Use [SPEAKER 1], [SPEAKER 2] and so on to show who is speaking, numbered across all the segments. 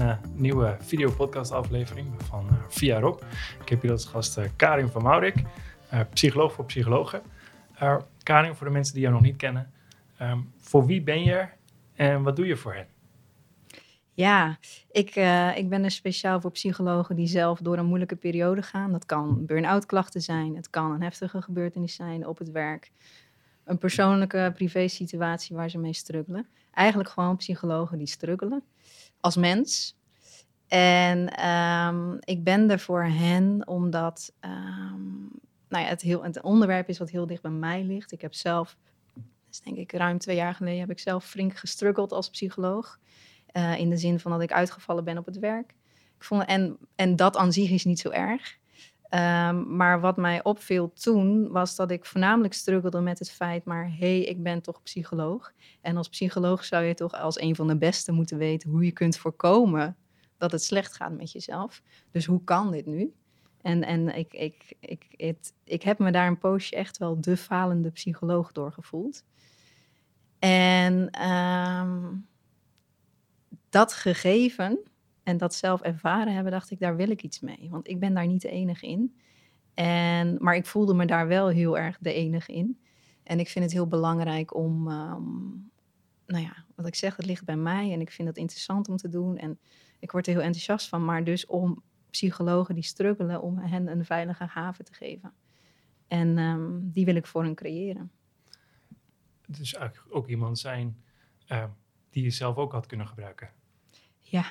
[SPEAKER 1] een uh, nieuwe video-podcast aflevering van uh, Via Rob. Ik heb hier als gast uh, Karin van Maurik, psycholoog voor psychologen. Karin, voor de mensen die jou nog niet kennen, um, voor wie ben je en wat doe je voor hen?
[SPEAKER 2] Ja, ik, ik ben er speciaal voor psychologen die zelf door een moeilijke periode gaan. Dat kan burn-out klachten zijn, het kan een heftige gebeurtenis zijn op het werk een persoonlijke privé situatie waar ze mee struggelen. Eigenlijk gewoon psychologen die struggelen als mens. En ehm, ik ben er voor hen omdat um, nou ja, het, heel, het onderwerp is wat heel dicht bij mij ligt. Ik heb zelf, dus denk ik ruim twee jaar geleden, heb ik zelf flink gestruggeld als psycholoog. Uh, in de zin van dat ik uitgevallen ben op het werk. Ik vond, en, en dat aan zich is niet zo erg. Um, maar wat mij opviel toen was dat ik voornamelijk struggelde met het feit, maar hé, hey, ik ben toch psycholoog. En als psycholoog zou je toch als een van de beste moeten weten hoe je kunt voorkomen dat het slecht gaat met jezelf. Dus hoe kan dit nu? En, en ik, ik, ik, het, ik heb me daar een poosje echt wel de falende psycholoog doorgevoeld. En um, dat gegeven en dat zelf ervaren hebben, dacht ik, daar wil ik iets mee. Want ik ben daar niet de enige in. En, maar ik voelde me daar wel heel erg de enige in. En ik vind het heel belangrijk om, um, nou ja, wat ik zeg, het ligt bij mij en ik vind het interessant om te doen. En ik word er heel enthousiast van, maar dus om psychologen die struggelen, om hen een veilige haven te geven. En um, die wil ik voor hen creëren.
[SPEAKER 1] Dus eigenlijk ook iemand zijn uh, die je zelf ook had kunnen gebruiken.
[SPEAKER 2] Ja,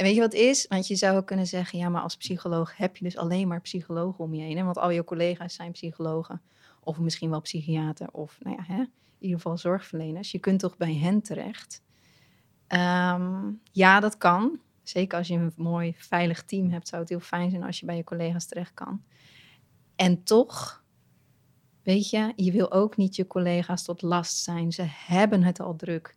[SPEAKER 2] en weet je wat is? Want je zou ook kunnen zeggen, ja, maar als psycholoog heb je dus alleen maar psychologen om je heen. Want al je collega's zijn psychologen. Of misschien wel psychiater. Of nou ja, hè? in ieder geval zorgverleners. Je kunt toch bij hen terecht? Um, ja, dat kan. Zeker als je een mooi, veilig team hebt, zou het heel fijn zijn als je bij je collega's terecht kan. En toch, weet je, je wil ook niet je collega's tot last zijn. Ze hebben het al druk.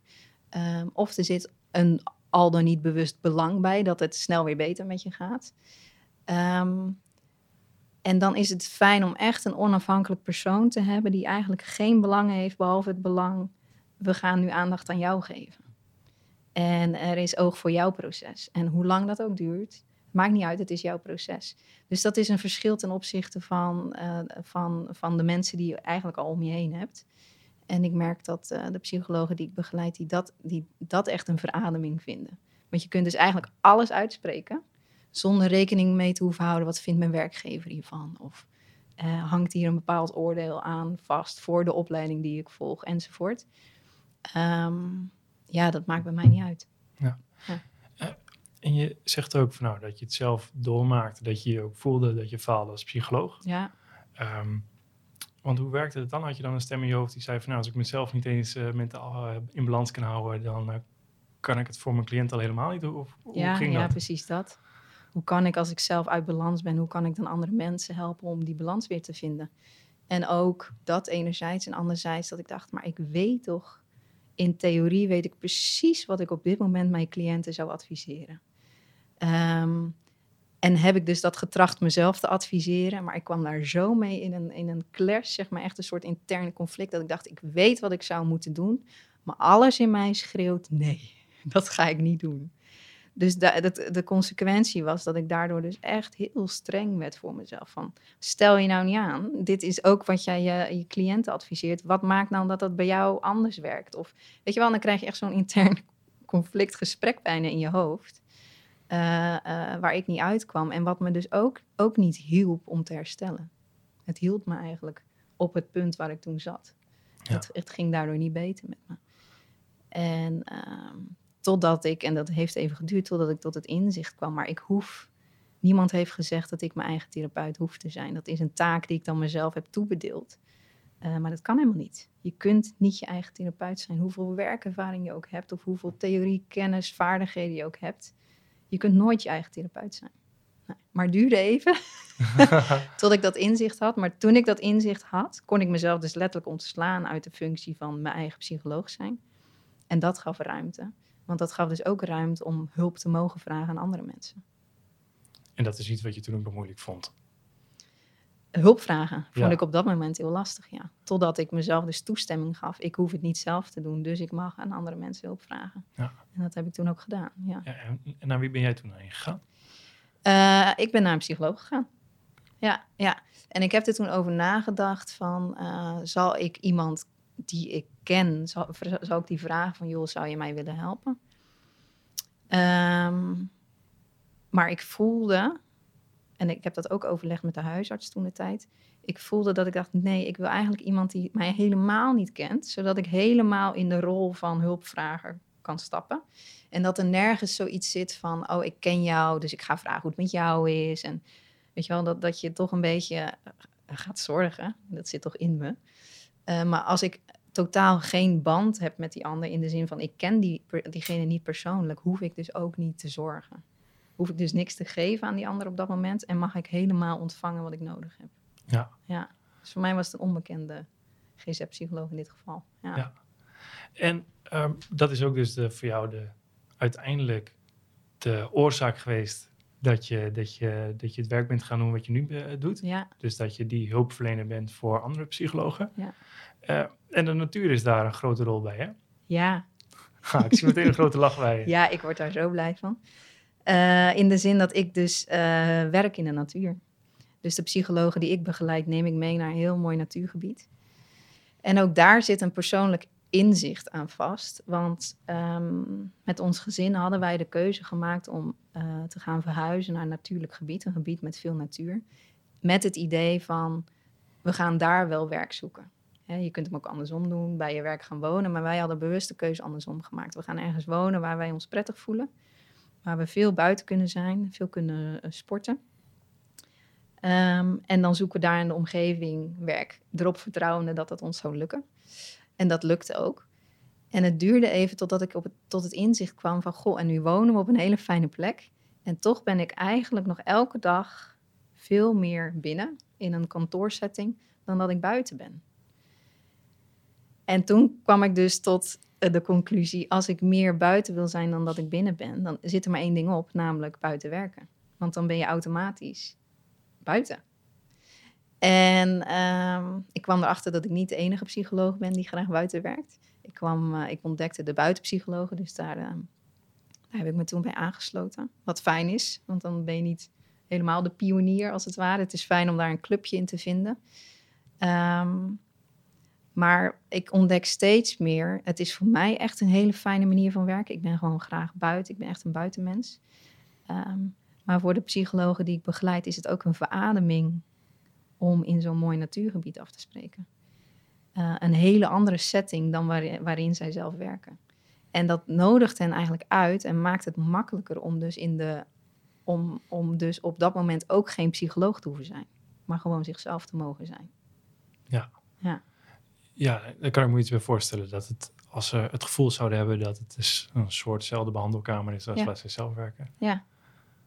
[SPEAKER 2] Um, of er zit een al dan niet bewust belang bij dat het snel weer beter met je gaat. Um, en dan is het fijn om echt een onafhankelijk persoon te hebben die eigenlijk geen belang heeft behalve het belang, we gaan nu aandacht aan jou geven. En er is oog voor jouw proces. En hoe lang dat ook duurt, maakt niet uit, het is jouw proces. Dus dat is een verschil ten opzichte van, uh, van, van de mensen die je eigenlijk al om je heen hebt. En ik merk dat uh, de psychologen die ik begeleid, die dat, die dat echt een verademing vinden. Want je kunt dus eigenlijk alles uitspreken, zonder rekening mee te hoeven houden, wat vindt mijn werkgever hiervan? Of uh, hangt hier een bepaald oordeel aan vast voor de opleiding die ik volg, enzovoort. Um, ja, dat maakt bij mij niet uit. Ja.
[SPEAKER 1] ja. Uh, en je zegt ook van, nou, dat je het zelf doormaakte, dat je je ook voelde dat je faalde als psycholoog. Ja. Um, want hoe werkte het dan? Had je dan een stem in je hoofd die zei van nou, als ik mezelf niet eens uh, mentaal uh, in balans kan houden, dan uh, kan ik het voor mijn cliënt al helemaal niet doen? Of,
[SPEAKER 2] ja,
[SPEAKER 1] ging
[SPEAKER 2] ja,
[SPEAKER 1] dat?
[SPEAKER 2] precies dat. Hoe kan ik als ik zelf uit balans ben, hoe kan ik dan andere mensen helpen om die balans weer te vinden? En ook dat enerzijds en anderzijds dat ik dacht, maar ik weet toch, in theorie weet ik precies wat ik op dit moment mijn cliënten zou adviseren. Um, en heb ik dus dat getracht mezelf te adviseren. Maar ik kwam daar zo mee in een, in een clash, zeg maar echt een soort interne conflict. Dat ik dacht, ik weet wat ik zou moeten doen. Maar alles in mij schreeuwt, nee, dat ga ik niet doen. Dus de, de consequentie was dat ik daardoor dus echt heel streng werd voor mezelf. Van, stel je nou niet aan, dit is ook wat jij je, je cliënten adviseert. Wat maakt nou dat dat bij jou anders werkt? Of weet je wel, dan krijg je echt zo'n intern conflict gesprek bijna in je hoofd. Uh, uh, waar ik niet uitkwam. En wat me dus ook, ook niet hielp om te herstellen. Het hield me eigenlijk op het punt waar ik toen zat. Ja. Het, het, ging daardoor niet beter met me. En uh, totdat ik, en dat heeft even geduurd, totdat ik tot het inzicht kwam, maar ik hoef, niemand heeft gezegd dat ik mijn eigen therapeut hoef te zijn. Dat is een taak die ik dan mezelf heb toebedeeld. Uh, maar dat kan helemaal niet. Je kunt niet je eigen therapeut zijn. Hoeveel werkervaring je ook hebt, of hoeveel theorie, kennis, vaardigheden je ook hebt je kunt nooit je eigen therapeut zijn. Maar het duurde even tot ik dat inzicht had. Maar toen ik dat inzicht had, kon ik mezelf dus letterlijk ontslaan uit de functie van mijn eigen psycholoog zijn. En dat gaf ruimte. Want dat gaf dus ook ruimte om hulp te mogen vragen aan andere mensen.
[SPEAKER 1] En dat is iets wat je toen ook nog moeilijk vond?
[SPEAKER 2] Hulp vragen vond ik op dat moment heel lastig, ja. Totdat ik mezelf dus toestemming gaf. Ik hoef het niet zelf te doen, dus ik mag aan andere mensen hulp vragen. Ja. En dat heb ik toen ook gedaan, ja. ja
[SPEAKER 1] en naar wie ben jij toen heen gegaan?
[SPEAKER 2] Uh, ik ben naar een psycholoog gegaan. Ja, ja. En ik heb er toen over nagedacht van, uh, zal ik iemand die ik ken, zal, zal ik die vragen van, joh, zou je mij willen helpen? Um, maar ik voelde, en ik heb dat ook overlegd met de huisarts toen de tijd. Ik voelde dat ik dacht, nee, ik wil eigenlijk iemand die mij helemaal niet kent, zodat ik helemaal in de rol van hulpvrager kan stappen. En dat er nergens zoiets zit van, oh, ik ken jou, dus ik ga vragen hoe het met jou is. En weet je wel, dat, dat je toch een beetje eh, gaat zorgen. Dat zit toch in me. Uh, maar als ik totaal geen band heb met die ander, in de zin van, ik ken die, diegene niet persoonlijk, hoef ik dus ook niet te zorgen hoef ik dus niks te geven aan die ander op dat moment en mag ik helemaal ontvangen wat ik nodig heb. Ja. ja. Dus voor mij was het een onbekende GZ-psycholoog in dit geval. Ja. ja.
[SPEAKER 1] En ehm, dat is ook dus de, voor jou de, uiteindelijk de oorzaak geweest dat je, dat, je, dat je het werk bent gaan doen wat je nu uh, doet. Ja. Dus dat je die hulpverlener bent voor andere psychologen. Ja. Uh, en de natuur is daar een grote rol bij, hè?
[SPEAKER 2] Ja.
[SPEAKER 1] Ik zie meteen een grote lach bij je.
[SPEAKER 2] Ja, ik word daar zo blij van. Uh, in de zin dat ik dus uh, werk in de natuur. Dus de psychologen die ik begeleid, neem ik mee naar een heel mooi natuurgebied. En ook daar zit een persoonlijk inzicht aan vast. Want um, met ons gezin hadden wij de keuze gemaakt om uh, te gaan verhuizen naar een natuurlijk gebied, een gebied met veel natuur. Met het idee van, we gaan daar wel werk zoeken. je kunt hem ook andersom doen, bij je werk gaan wonen. Maar wij hadden bewust de keuze andersom gemaakt. We gaan ergens wonen waar wij ons prettig voelen waar we veel buiten kunnen zijn, veel kunnen eh, sporten. Ehm, en dan zoeken we daar in de omgeving werk, erop vertrouwende dat het ons zou lukken. En dat lukte ook. En het duurde even totdat ik op het, tot het inzicht kwam van, goh, en nu wonen we op een hele fijne plek. En toch ben ik eigenlijk nog elke dag veel meer binnen in een kantoorsetting dan dat ik buiten ben. En toen kwam ik dus tot de conclusie, als ik meer buiten wil zijn dan dat ik binnen ben, dan zit er maar één ding op, namelijk buiten werken. Want dan ben je automatisch buiten. En ehm, ik kwam erachter dat ik niet de enige psycholoog ben die graag buiten werkt. Ik, kwam, uh, ik ontdekte de buitenpsychologen, dus daar, uh, daar heb ik me toen bij aangesloten. Wat fijn is, want dan ben je niet helemaal de pionier als het ware. Het is fijn om daar een clubje in te vinden. Um, maar ik ontdek steeds meer, het is voor mij echt een hele fijne manier van werken. Ik ben gewoon graag buiten, ik ben echt een buitenmens. Um, maar voor de psychologen die ik begeleid is het ook een verademing om in zo'n mooi natuurgebied af te spreken. Uh, een hele andere setting dan waarin, waarin zij zelf werken. En dat nodigt hen eigenlijk uit en maakt het makkelijker om dus, in de, om, om dus op dat moment ook geen psycholoog te hoeven zijn, maar gewoon zichzelf te mogen zijn.
[SPEAKER 1] Ja. ja. Ja, daar kan ik me iets bij voorstellen. Dat het, als ze het gevoel zouden hebben dat het dus een soortzelfde behandelkamer is als ja. waar ze zelf werken.
[SPEAKER 2] Ja.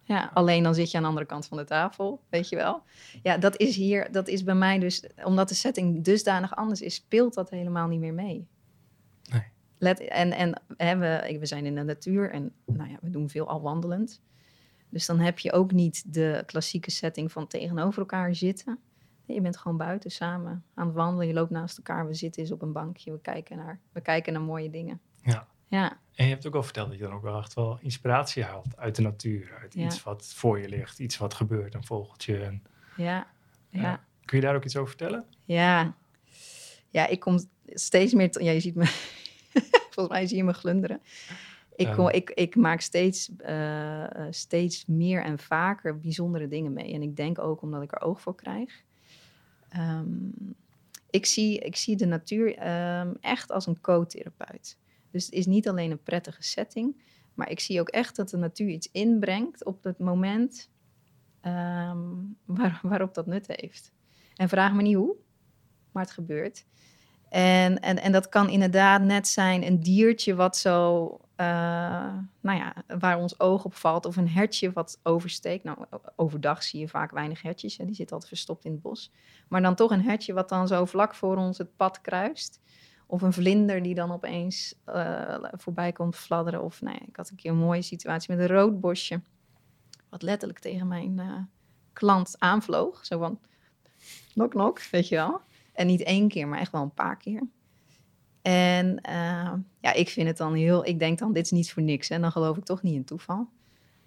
[SPEAKER 2] ja, alleen dan zit je aan de andere kant van de tafel, weet je wel. Ja, dat is hier, dat is bij mij dus, omdat de setting dusdanig anders is, speelt dat helemaal niet meer mee. Nee. Let, en en hè, we, we zijn in de natuur en nou ja, we doen veel al wandelend. Dus dan heb je ook niet de klassieke setting van tegenover elkaar zitten je bent gewoon buiten samen aan het wandelen. Je loopt naast elkaar. We zitten eens op een bankje. We kijken naar, we kijken naar mooie dingen.
[SPEAKER 1] Ja. ja. En je hebt ook al verteld dat je dan ook wel echt wel inspiratie haalt uit de natuur. Uit iets wat voor je ligt. Iets wat gebeurt. Een vogeltje. En,
[SPEAKER 2] ja. ja.
[SPEAKER 1] kun je daar ook iets over vertellen?
[SPEAKER 2] Ja. Ja, ik kom steeds meer... Ja, je ziet me... Volgens mij zie je me glunderen. Ik, kom, ik, ik maak steeds, uh, steeds meer en vaker bijzondere dingen mee. En ik denk ook omdat ik er oog voor krijg. Um, ik, zie, ik zie de natuur um, echt als een co-therapeut. Dus het is niet alleen een prettige setting, maar ik zie ook echt dat de natuur iets inbrengt op het moment um, waar, waarop dat nut heeft. En vraag me niet hoe, maar het gebeurt. En, en, en dat kan inderdaad net zijn een diertje wat zo nou ja, waar ons oog op valt. Of een hertje wat oversteekt. Nou, overdag zie je vaak weinig hertjes. Hè, die zitten altijd verstopt in het bos. Maar dan toch een hertje wat dan zo vlak voor ons het pad kruist. Of een vlinder die dan opeens uh, voorbij komt fladderen. Of nou ik had een keer een mooie situatie met een roodbosje. Wat letterlijk tegen mijn uh, klant aanvloog. Zo van, Nok, nok, weet je wel. En niet één keer, maar echt wel een paar keer. En uh, ja, ik vind het dan heel... Ik denk dan, dit is niet voor niks. En dan geloof ik toch niet in toeval.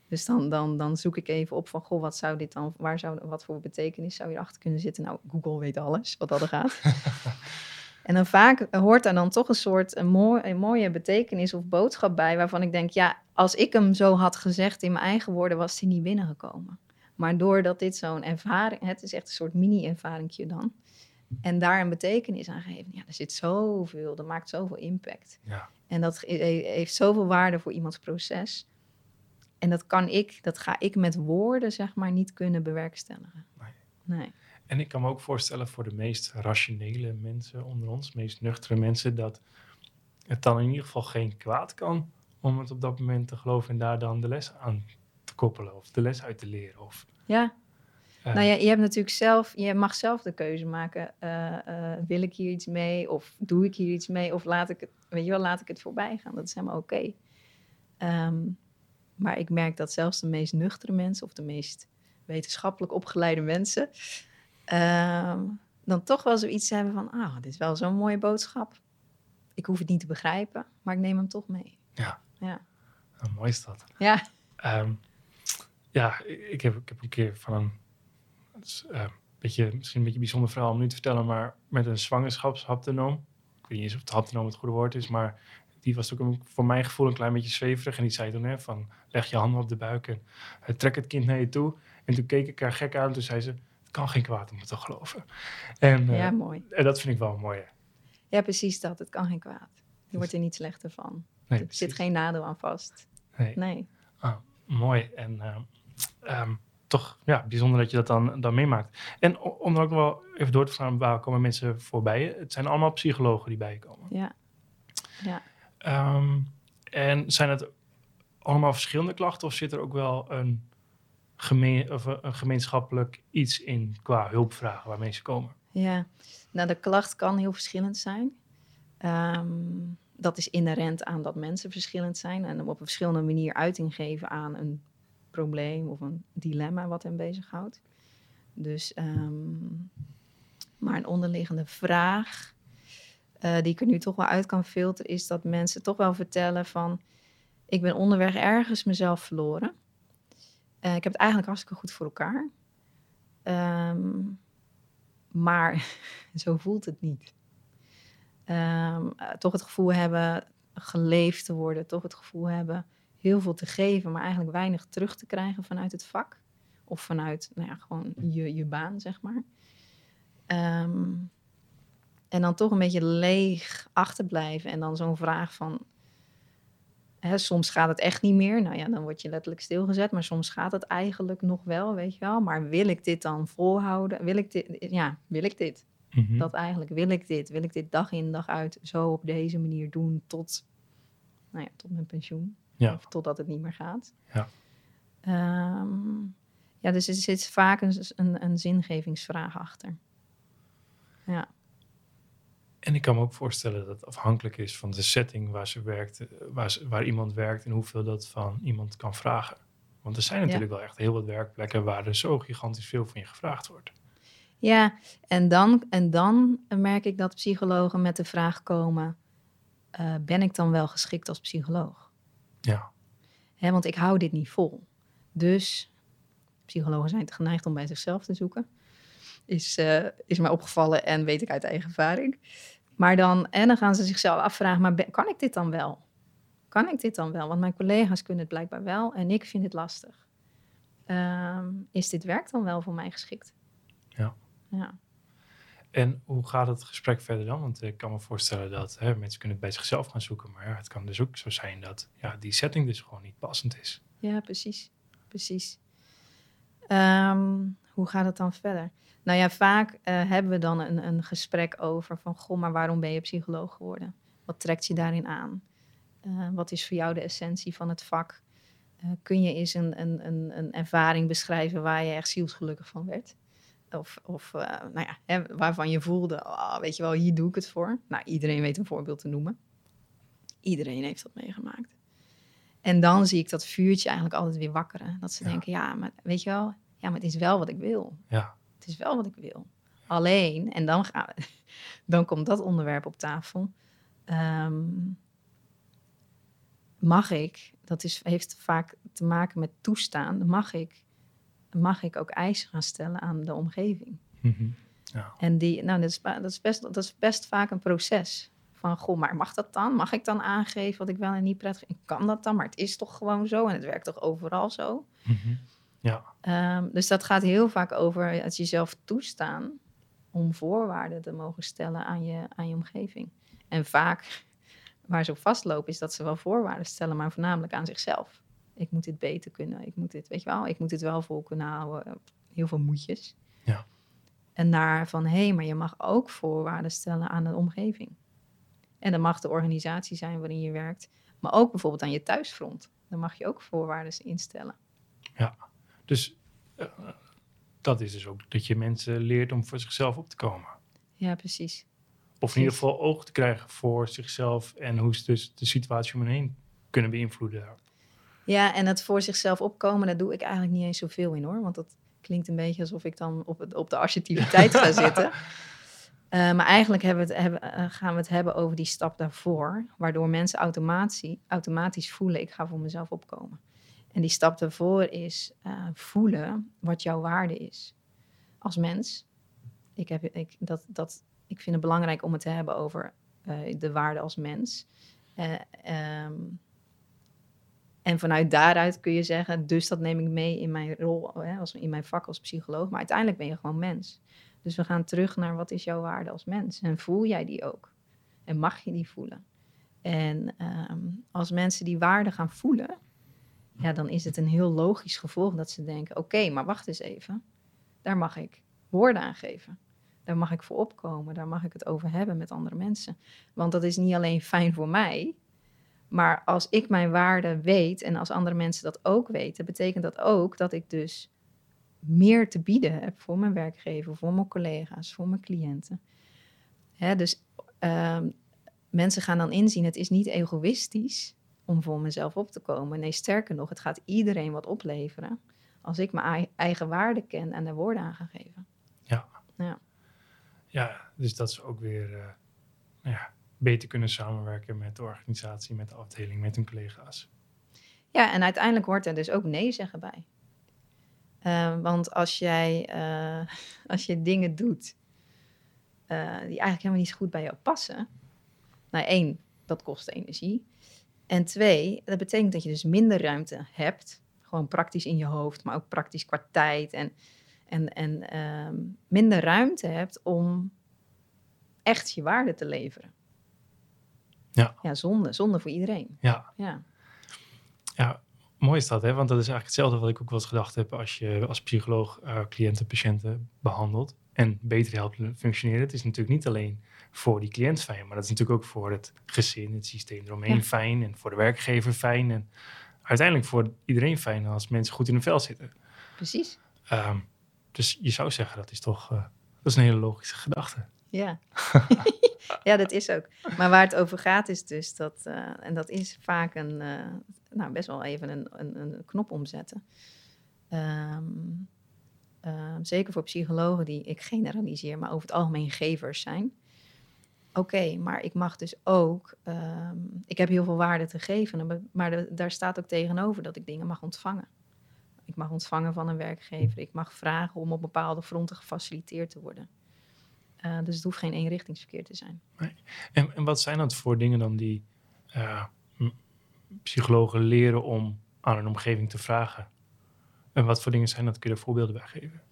[SPEAKER 2] Dus dan, dan, dan zoek ik even op van, goh, wat zou dit dan... Waar zou, wat voor betekenis zou achter kunnen zitten? Nou, Google weet alles, wat dat er gaat. en dan vaak hoort daar dan toch een soort een, mooi, een mooie betekenis of boodschap bij... waarvan ik denk, ja, als ik hem zo had gezegd in mijn eigen woorden... was hij niet binnengekomen. Maar doordat dit zo'n ervaring... Het is echt een soort mini-ervaringje dan en daar een betekenis aan geven. Ja, er zit zoveel, dat maakt zoveel impact. Ja. En dat heeft zoveel waarde voor iemands proces. En dat kan ik, dat ga ik met woorden, zeg maar, niet kunnen bewerkstelligen. Nee. nee.
[SPEAKER 1] En ik kan me ook voorstellen voor de meest rationele mensen onder ons, meest nuchtere mensen, dat het dan in ieder geval geen kwaad kan om het op dat moment te geloven en daar dan de les aan te koppelen of de les uit te leren. Of,
[SPEAKER 2] ja, uh, nou ja, je hebt natuurlijk zelf, je mag zelf de keuze maken. Uh, wil ik hier iets mee? Of doe ik hier iets mee? Of laat ik het, weet je wel, laat ik het voorbij gaan. Dat is helemaal oké. Ehm, maar ik merk dat zelfs de meest nuchtere mensen of de meest wetenschappelijk opgeleide mensen ehm, dan toch wel zoiets hebben van, ah, dit is wel zo'n mooie boodschap. Ik hoef het niet te begrijpen, maar ik neem hem toch mee.
[SPEAKER 1] Ja. Ja. Nou, mooi is dat.
[SPEAKER 2] Ja.
[SPEAKER 1] Um, ja, ik heb, ik heb een keer van een is uh, beetje, misschien een beetje een bijzonder verhaal om nu te vertellen, maar met een zwangerschapshaptonoom. Ik weet niet eens of het haptonoom het goede woord is, maar die was ook een, voor mijn gevoel een klein beetje zweverig. En die zei toen, hè, van leg je handen op de buik en uh, trek het kind naar je toe. En toen keek ik haar gek aan en toen zei ze, het kan geen kwaad om het te geloven. En,
[SPEAKER 2] uh, ja, mooi.
[SPEAKER 1] En dat vind ik wel mooi.
[SPEAKER 2] Ja, precies dat. Het kan geen kwaad. Je wordt er niet slechter van. Nee, er zit geen nadeel aan vast. Nee. nee.
[SPEAKER 1] Ah, mooi. En um, toch ja, bijzonder dat je dat dan, dan meemaakt. En om dan ook nog wel even door te gaan, waar komen mensen voorbij? Het zijn allemaal psychologen die bij je komen.
[SPEAKER 2] Ja. ja.
[SPEAKER 1] Um, en zijn het allemaal verschillende klachten of zit er ook wel een, gemeen, of een gemeenschappelijk iets in qua hulpvragen waar mensen komen?
[SPEAKER 2] Ja, nou de klacht kan heel verschillend zijn. Um, dat is inherent aan dat mensen verschillend zijn en op een verschillende manier uiting geven aan een probleem of een dilemma wat hem bezighoudt. Dus, ehm, maar een onderliggende vraag uh, die ik er nu toch wel uit kan filteren, is dat mensen toch wel vertellen van, ik ben onderweg ergens mezelf verloren. Uh, ik heb het eigenlijk hartstikke goed voor elkaar. Um, maar zo voelt het niet. Um, toch het gevoel hebben geleefd te worden, toch het gevoel hebben heel veel te geven, maar eigenlijk weinig terug te krijgen vanuit het vak. Of vanuit, nou ja, gewoon je, je baan, zeg maar. Ehm, en dan toch een beetje leeg achterblijven. En dan zo'n vraag van, hè, soms gaat het echt niet meer. Nou ja, dan word je letterlijk stilgezet. Maar soms gaat het eigenlijk nog wel, weet je wel. Maar wil ik dit dan volhouden? Wil ik dit? Ja, wil ik dit? Mhm. Dat eigenlijk, wil ik dit? Wil ik dit dag in dag uit zo op deze manier doen tot, nou ja, tot mijn pensioen? Ja. Of totdat het niet meer gaat.
[SPEAKER 1] Ja.
[SPEAKER 2] Um, ja, dus er zit vaak een, een, een zingevingsvraag achter. Ja.
[SPEAKER 1] En ik kan me ook voorstellen dat het afhankelijk is van de setting waar ze werkt, waar, ze, waar iemand werkt en hoeveel dat van iemand kan vragen. Want er zijn natuurlijk wel echt heel wat werkplekken waar er zo gigantisch veel van je gevraagd wordt.
[SPEAKER 2] Ja, en dan, en dan merk ik dat psychologen met de vraag komen: uh, ben ik dan wel geschikt als psycholoog?
[SPEAKER 1] Ja.
[SPEAKER 2] Hè, want ik hou dit niet vol. Dus psychologen zijn te geneigd om bij zichzelf te zoeken. Is, uh, is mij opgevallen en weet ik uit eigen ervaring. Maar dan, en dan gaan ze zichzelf afvragen, maar kan ik dit dan wel? Kan ik dit dan wel? Want mijn collega's kunnen het blijkbaar wel en ik vind het lastig. Um, is dit werk dan wel voor mij geschikt?
[SPEAKER 1] Ja.
[SPEAKER 2] Ja.
[SPEAKER 1] En hoe gaat het gesprek verder dan? Want ik kan me voorstellen dat hè, mensen kunnen het bij zichzelf gaan zoeken. Maar het kan dus ook zo zijn dat ja, die setting dus gewoon niet passend is.
[SPEAKER 2] Ja, precies. Precies. Ehm, hoe gaat het dan verder? Nou ja, vaak uh, hebben we dan een, een gesprek over van... Goh, maar waarom ben je psycholoog geworden? Wat trekt je daarin aan? Uh, wat is voor jou de essentie van het vak? Uh, kun je eens een, een, een, een ervaring beschrijven waar je echt zielsgelukkig van werd? Of, of uh, nou ja, hè, waarvan je voelde, oh, weet je wel, hier doe ik het voor. Nou, iedereen weet een voorbeeld te noemen. Iedereen heeft dat meegemaakt. En dan zie ik dat vuurtje eigenlijk altijd weer wakkeren. Dat ze denken, ja, maar weet je wel, ja, maar het is wel wat ik wil.
[SPEAKER 1] Ja.
[SPEAKER 2] Het is wel wat ik wil. Alleen, en dan, gaan dan komt dat onderwerp op tafel. Ehm, mag ik, dat is, heeft vaak te maken met toestaan, mag ik, mag ik ook eisen gaan stellen aan de omgeving. Mhm. ja. En die, nou, dat is, dat, is best, dat is best vaak een proces. Van, goh, maar mag dat dan? Mag ik dan aangeven wat ik wel en niet prettig vind? Kan dat dan? Maar het is toch gewoon zo en het werkt toch overal zo? Mhm. Ja. Ehm, dus dat gaat heel vaak over het jezelf toestaan om voorwaarden te mogen stellen aan je, aan je omgeving. En vaak waar ze op vastlopen is dat ze wel voorwaarden stellen, maar voornamelijk aan zichzelf. Ik moet dit beter kunnen, ik moet dit, weet je wel, ik moet dit wel vol kunnen houden. Heel veel moedjes. Ja. En naar van, hé, hey, maar je mag ook voorwaarden stellen aan de omgeving. En dat mag de organisatie zijn waarin je werkt, maar ook bijvoorbeeld aan je thuisfront. Dan mag je ook voorwaarden instellen.
[SPEAKER 1] Ja, dus uh, dat is dus ook dat je mensen leert om voor zichzelf op te komen.
[SPEAKER 2] Ja, precies.
[SPEAKER 1] Of in ieder geval oog te krijgen voor zichzelf en hoe ze dus de situatie om hen heen kunnen beïnvloeden.
[SPEAKER 2] Ja, en het voor zichzelf opkomen, daar doe ik eigenlijk niet eens zoveel in hoor. Want dat klinkt een beetje alsof ik dan op, het, op de assertiviteit ga zitten. Uh, maar eigenlijk hebben we het, hebben, uh, gaan we het hebben over die stap daarvoor, waardoor mensen automatisch, automatisch voelen, ik ga voor mezelf opkomen. En die stap daarvoor is uh, voelen wat jouw waarde is als mens. Ik, heb, ik, dat, dat, ik vind het belangrijk om het te hebben over de waarde als mens. Um, en vanuit daaruit kun je zeggen, dus dat neem ik mee in mijn rol, hè, als, in mijn vak als psycholoog. Maar uiteindelijk ben je gewoon mens. Dus we gaan terug naar wat is jouw waarde als mens? En voel jij die ook? En mag je die voelen? En ehm, als mensen die waarde gaan voelen, ja, dan is het een heel logisch gevolg dat ze denken: oké, maar wacht eens even. Daar mag ik woorden aan geven. Daar mag ik voor opkomen. Daar mag ik het over hebben met andere mensen. Want dat is niet alleen fijn voor mij. Maar als ik mijn waarde weet en als andere mensen dat ook weten, betekent dat ook dat ik dus meer te bieden heb voor mijn werkgever, voor mijn collega's, voor mijn cliënten. Hè, dus uh, mensen gaan dan inzien, het is niet egoïstisch om voor mezelf op te komen. Nee, sterker nog, het gaat iedereen wat opleveren als ik mijn eigen waarde ken en er woorden aan ga geven.
[SPEAKER 1] Ja. Ja, ja dus dat is ook weer uh, ja, beter kunnen samenwerken met de organisatie, met de afdeling, met hun collega's.
[SPEAKER 2] Ja, en uiteindelijk hoort er dus ook nee zeggen bij. Uh, want als jij uh, als je dingen doet uh, die eigenlijk helemaal niet zo goed bij jou passen. Nou, één, dat kost energie. En twee, dat betekent dat je dus minder ruimte hebt. Gewoon praktisch in je hoofd, maar ook praktisch qua tijd. En, en, en ehm, minder ruimte hebt om echt je waarde te leveren. Ja. Ja, zonde. Zonde voor iedereen.
[SPEAKER 1] Ja. Ja. Ja, mooi is dat, hè? Want dat is eigenlijk hetzelfde wat ik ook wel eens gedacht heb als je als psycholoog uh, cliënten, patiënten behandelt en beter helpt functioneren. Het is natuurlijk niet alleen voor die cliënt fijn, maar dat is natuurlijk ook voor het gezin, het systeem eromheen fijn en voor de werkgever fijn en uiteindelijk voor iedereen fijn als mensen goed in hun vel zitten.
[SPEAKER 2] Precies.
[SPEAKER 1] Um, dus je zou zeggen dat is toch, uh, dat is een hele logische gedachte.
[SPEAKER 2] Ja. ja, dat is ook. Maar waar het over gaat is dus dat, uh, en dat is vaak een, uh, nou best wel even een, een, een knop omzetten. Um, zeker voor psychologen die, ik generaliseer, maar over het algemeen gevers zijn. Oké, maar ik mag dus ook, um, ik heb heel veel waarde te geven, maar daar staat ook tegenover dat ik dingen mag ontvangen. Ik mag ontvangen van een werkgever, ik mag vragen om op bepaalde fronten gefaciliteerd te worden. Uh, dus het hoeft geen eenrichtingsverkeer te zijn.
[SPEAKER 1] Nee. En, en wat zijn dat voor dingen dan die uh, psychologen leren om aan een omgeving te vragen? En wat voor dingen zijn dat? Kun je er voorbeelden bij geven?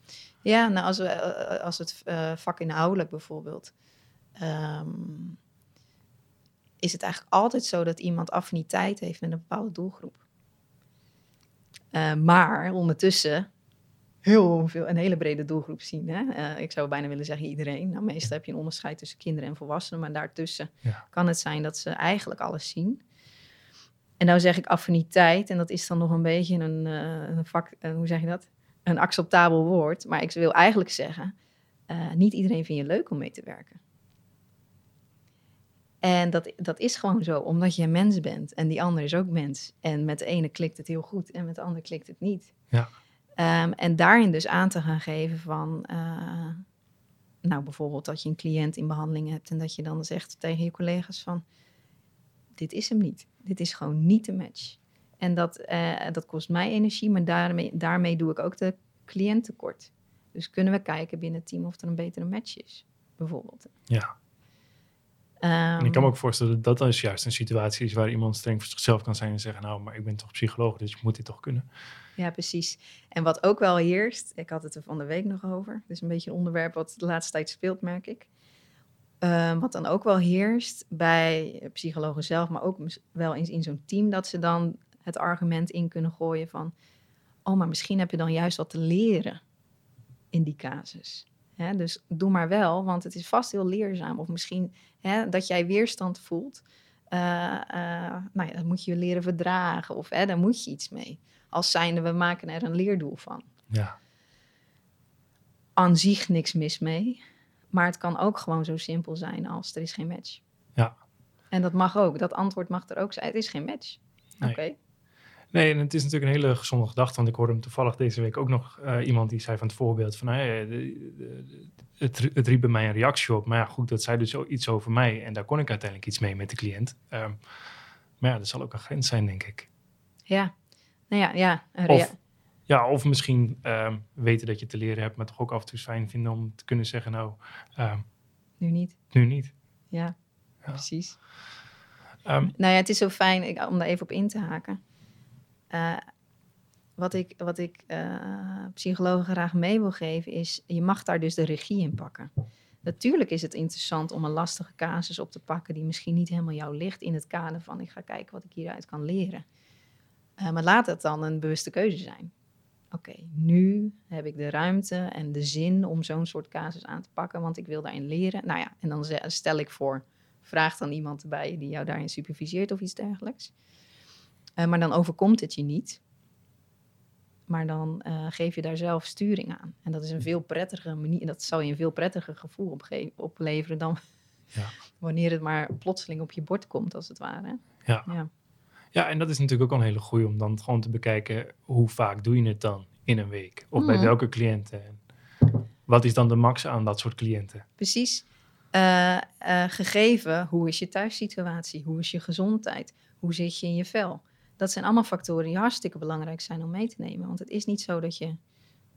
[SPEAKER 2] Ja, nou als, we, uh, als het vak inhoudelijk bijvoorbeeld. Um, is het eigenlijk altijd zo dat iemand affiniteit heeft met een bepaalde doelgroep. maar ondertussen heel veel, een hele brede doelgroep zien. Hè? Uh, ik zou bijna willen zeggen iedereen. Nou, meestal heb je een onderscheid tussen kinderen en volwassenen, maar daartussen kan het zijn dat ze eigenlijk alles zien. En nou zeg ik affiniteit, en dat is dan nog een beetje een, uh, een vak, uh, hoe zeg je dat? Een acceptabel woord. Maar ik wil eigenlijk zeggen, niet iedereen vind je leuk om mee te werken. En dat, dat is gewoon zo, omdat je een mens bent en die ander is ook mens. En met de ene klikt het heel goed en met de ander klikt het niet. Ja. Um, en daarin dus aan te gaan geven van, uh, nou, bijvoorbeeld dat je een cliënt in behandeling hebt en dat je dan zegt tegen je collega's van, dit is hem niet. Dit is gewoon niet de match. En dat, eh, dat kost mij energie, maar daarmee, daarmee doe ik ook de cliënt tekort. Dus kunnen we kijken binnen het team of er een betere match is, bijvoorbeeld.
[SPEAKER 1] Ja. en ik kan me ook voorstellen dat dat is juist een situatie is waar iemand streng voor zichzelf kan zijn en zeggen, nou, maar ik ben toch psycholoog, dus ik moet dit toch kunnen.
[SPEAKER 2] Ja, precies. En wat ook wel heerst, ik had het er van de week nog over, dus een beetje een onderwerp wat de laatste tijd speelt, merk ik. Ehm, wat dan ook wel heerst bij psychologen zelf, maar ook wel eens in zo'n team, dat ze dan het argument in kunnen gooien van, oh, maar misschien heb je dan juist wat te leren in die casus. dus doe maar wel, want het is vast heel leerzaam. Of misschien dat jij weerstand voelt. Uh, uh, nou ja, dan moet je leren verdragen. Of hè, daar moet je iets mee. Als zijnde, we maken er een leerdoel van.
[SPEAKER 1] Ja.
[SPEAKER 2] Aan zich niks mis mee. Maar het kan ook gewoon zo simpel zijn als er is geen match.
[SPEAKER 1] Ja.
[SPEAKER 2] En dat mag ook. Dat antwoord mag er ook zijn. Het is geen match. Oké.
[SPEAKER 1] Nee, en het is natuurlijk een hele gezonde gedachte. Want ik hoorde hem toevallig deze week ook nog uh, iemand die zei van het voorbeeld van... Hey, het, het riep bij mij een reactie op. Maar ja, goed, dat zei dus iets over mij. En daar kon ik uiteindelijk iets mee met de cliënt. Um, maar ja, dat zal ook een grens zijn, denk ik.
[SPEAKER 2] Ja, nou ja, ja.
[SPEAKER 1] Of, ja, of misschien um, weten dat je te leren hebt, maar toch ook af en toe fijn vinden om te kunnen zeggen, nou... Um,
[SPEAKER 2] nu niet.
[SPEAKER 1] Nu niet.
[SPEAKER 2] Ja, ja. precies. nou ja, het is zo fijn ik, om daar even op in te haken. Uh, wat ik, wat ik uh, psychologen graag mee wil geven is, je mag daar dus de regie in pakken. Natuurlijk is het interessant om een lastige casus op te pakken die misschien niet helemaal jou ligt in het kader van ik ga kijken wat ik hieruit kan leren. Uh, maar laat het dan een bewuste keuze zijn. Oké, nu heb ik de ruimte en de zin om zo'n soort casus aan te pakken, want ik wil daarin leren. Nou ja, en dan stel ik voor, vraag dan iemand erbij die jou daarin superviseert of iets dergelijks. Uh, maar dan overkomt het je niet. Maar dan uh, geef je daar zelf sturing aan. En dat is een veel prettige manier. Dat zal je een veel prettiger gevoel opleveren dan ja. wanneer het maar plotseling op je bord komt, als het ware.
[SPEAKER 1] Ja. ja. Ja, en dat is natuurlijk ook een hele goede om dan gewoon te bekijken hoe vaak doe je het dan in een week? Of bij mhm. welke cliënten? wat is dan de max aan dat soort cliënten?
[SPEAKER 2] Precies. Uh, uh, gegeven, hoe is je thuissituatie? Hoe is je gezondheid? Hoe zit je in je vel? Dat zijn allemaal factoren die hartstikke belangrijk zijn om mee te nemen. Want het is niet zo dat je.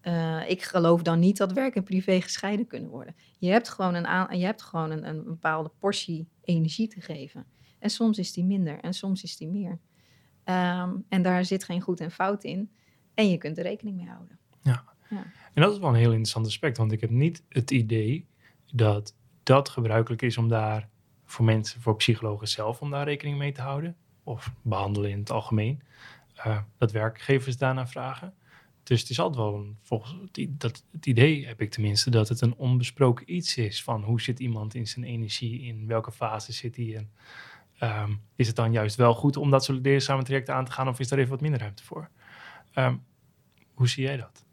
[SPEAKER 2] Uh, ik geloof dan niet dat werk en privé gescheiden kunnen worden. Je hebt gewoon een, aan, je hebt gewoon een, een bepaalde portie energie te geven. En soms is die minder en soms is die meer. Um, en daar zit geen goed en fout in. En je kunt er rekening mee houden.
[SPEAKER 1] Ja. ja. En dat is wel een heel interessant aspect. Want ik heb niet het idee dat dat gebruikelijk is om daar voor mensen, voor psychologen zelf, om daar rekening mee te houden of behandelen in het algemeen, uh, dat werkgevers daarna vragen. Dus het is altijd wel een, volgens dat, het idee heb ik tenminste dat het een onbesproken iets is van hoe zit iemand in zijn energie, in welke fase zit hij en um, is het dan juist wel goed om dat samen trajecten aan te gaan of is er even wat minder ruimte voor? Um, hoe zie jij dat?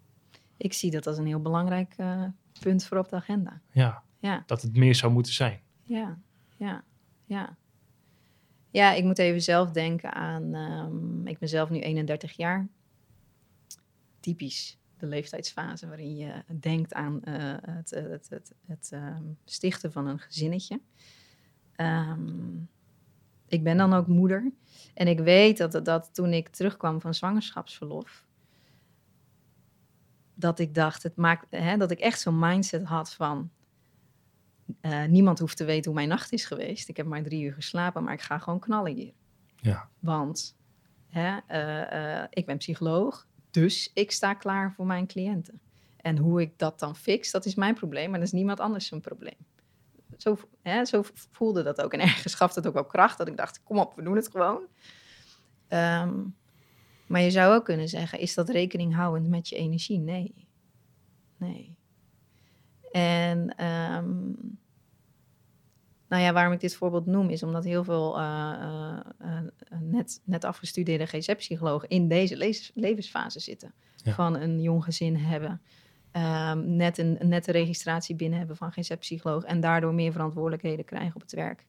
[SPEAKER 2] Ik zie dat als een heel belangrijk uh, punt voor op de agenda.
[SPEAKER 1] Ja, ja, dat het meer zou moeten zijn.
[SPEAKER 2] Ja, ja, ja. Ja, ik moet even zelf denken aan. Um, ik ben zelf nu 31 jaar. Typisch de leeftijdsfase waarin je denkt aan uh, het, het, het, het stichten van een gezinnetje. Um, ik ben dan ook moeder. En ik weet dat, dat toen ik terugkwam van zwangerschapsverlof, dat ik dacht, het maakt, hè, dat ik echt zo'n mindset had van, uh, niemand hoeft te weten hoe mijn nacht is geweest. Ik heb maar drie uur geslapen, maar ik ga gewoon knallen hier.
[SPEAKER 1] Ja.
[SPEAKER 2] Want hè, uh, uh, ik ben psycholoog, dus ik sta klaar voor mijn cliënten. En hoe ik dat dan fix, dat is mijn probleem, maar dat is niemand anders zijn probleem. Zo, hè, zo voelde dat ook. En ergens gaf het ook wel kracht, dat ik dacht, kom op, we doen het gewoon. Um, maar je zou ook kunnen zeggen, is dat rekening houdend met je energie? Nee. Nee. En um, nou ja, waarom ik dit voorbeeld noem, is omdat heel veel uh, uh, net, net afgestudeerde GZ-psychologen in deze levensfase zitten. Van een jong gezin hebben, um, net een nette registratie binnen hebben van GZ-psycholoog en daardoor meer verantwoordelijkheden krijgen op het werk.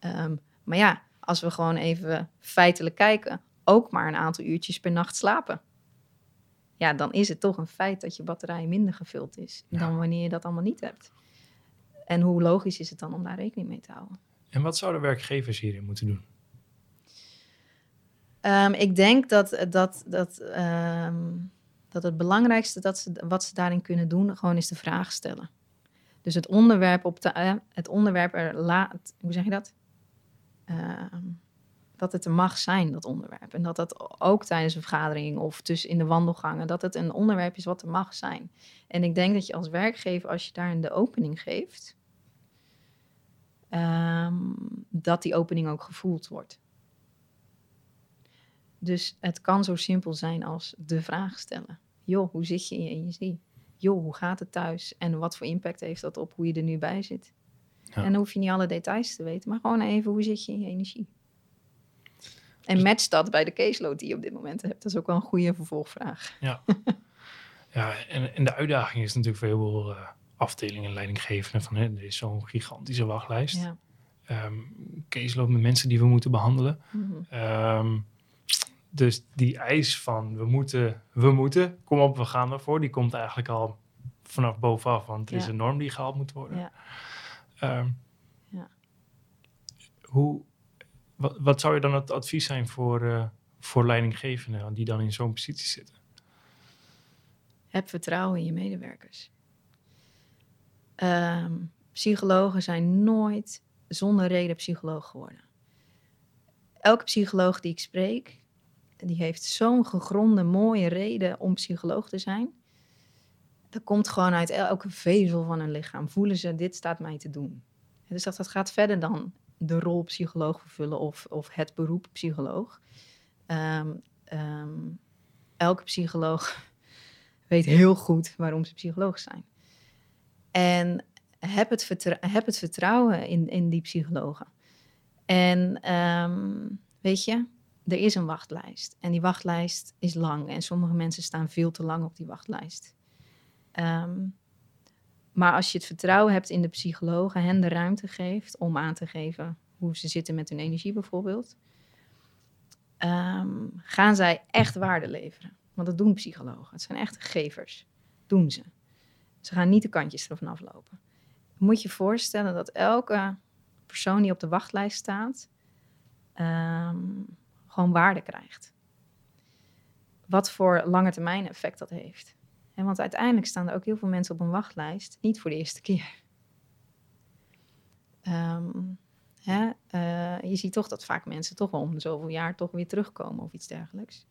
[SPEAKER 2] Um, maar ja, als we gewoon even feitelijk kijken, ook maar een aantal uurtjes per nacht slapen ja, dan is het toch een feit dat je batterij minder gevuld is dan wanneer je dat allemaal niet hebt. En hoe logisch is het dan om daar rekening mee te houden?
[SPEAKER 1] En wat zouden werkgevers hierin moeten doen?
[SPEAKER 2] Um, ik denk dat, dat, dat, um, dat het belangrijkste dat ze, wat ze daarin kunnen doen, gewoon is de vraag stellen. Dus het onderwerp, op de, uh, het onderwerp er laat, hoe zeg je dat? Uh, dat het er mag zijn, dat onderwerp. En dat dat ook tijdens een vergadering of tussen in de wandelgangen, dat het een onderwerp is wat er mag zijn. En ik denk dat je als werkgever, als je daarin de opening geeft, um, dat die opening ook gevoeld wordt. Dus het kan zo simpel zijn als de vraag stellen. Joh, hoe zit je in je energie? Joh, hoe gaat het thuis? En wat voor impact heeft dat op hoe je er nu bij zit? Ja. En dan hoef je niet alle details te weten, maar gewoon even hoe zit je in je energie? En match dat bij de caseload die je op dit moment hebt. Dat is ook wel een goede vervolgvraag.
[SPEAKER 1] Ja, ja en, en de uitdaging is natuurlijk voor heel veel uh, afdelingen leidinggevenden van hè, er is zo'n gigantische wachtlijst. Ja. Um, caseload met mensen die we moeten behandelen. Mm -hmm. um, dus die eis van we moeten, we moeten, kom op, we gaan ervoor, die komt eigenlijk al vanaf bovenaf, want het is een norm die gehaald moet worden. Ja. Um, ja. Hoe, wat, wat, zou je dan het advies zijn voor, uh, voor leidinggevenden die dan in zo'n positie zitten?
[SPEAKER 2] Heb vertrouwen in je medewerkers. Um, psychologen zijn nooit zonder reden psycholoog geworden. Elke psycholoog die ik spreek, die heeft zo'n gegronde, mooie reden om psycholoog te zijn. Dat komt gewoon uit elke vezel van een lichaam. Voelen ze, dit staat mij te doen. Dus dat, dat gaat verder dan de rol psycholoog vervullen of, of het beroep psycholoog. Um, um, elke psycholoog weet heel goed waarom ze psycholoog zijn. En heb het, heb het vertrouwen in, in die psychologen. En um, weet je, er is een wachtlijst. En die wachtlijst is lang. En sommige mensen staan veel te lang op die wachtlijst. Um, maar als je het vertrouwen hebt in de psychologen, hen de ruimte geeft om aan te geven hoe ze zitten met hun energie bijvoorbeeld, um, gaan zij echt waarde leveren. Want dat doen psychologen. Het zijn echte gevers. Doen ze. Ze gaan niet de kantjes ervan aflopen. Moet je voorstellen dat elke persoon die op de wachtlijst staat, um, gewoon waarde krijgt. Wat voor lange termijn effect dat heeft. En want uiteindelijk staan er ook heel veel mensen op een wachtlijst, niet voor de eerste keer. Hè, uh, je ziet toch dat vaak mensen toch wel om zoveel jaar toch weer terugkomen of iets dergelijks.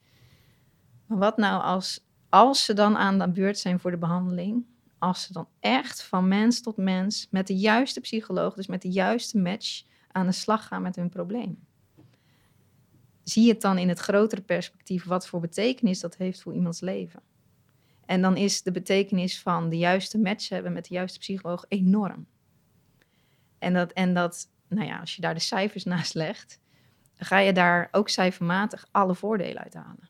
[SPEAKER 2] Maar wat nou als, als ze dan aan de beurt zijn voor de behandeling, als ze dan echt van mens tot mens met de juiste psycholoog, dus met de juiste match, aan de slag gaan met hun probleem? Zie het dan in het grotere perspectief wat voor betekenis dat heeft voor iemands leven. En dan is de betekenis van de juiste match hebben met de juiste psycholoog enorm. En dat, en dat nou ja, als je daar de cijfers naast legt, dan ga je daar ook cijfermatig alle voordelen uit halen.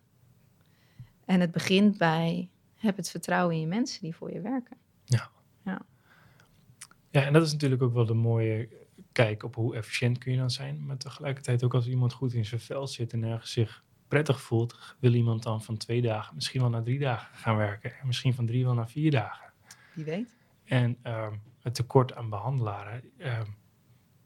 [SPEAKER 2] En het begint bij heb het vertrouwen in je mensen die voor je werken.
[SPEAKER 1] Ja. Ja, ja en dat is natuurlijk ook wel de mooie kijken op hoe efficiënt kun je dan zijn. Maar tegelijkertijd ook als iemand goed in zijn vel zit en ergens zich prettig voelt, wil iemand dan van twee dagen misschien wel naar drie dagen gaan werken. En misschien van drie wel naar vier dagen.
[SPEAKER 2] Wie weet.
[SPEAKER 1] En um, het tekort aan behandelaren, um,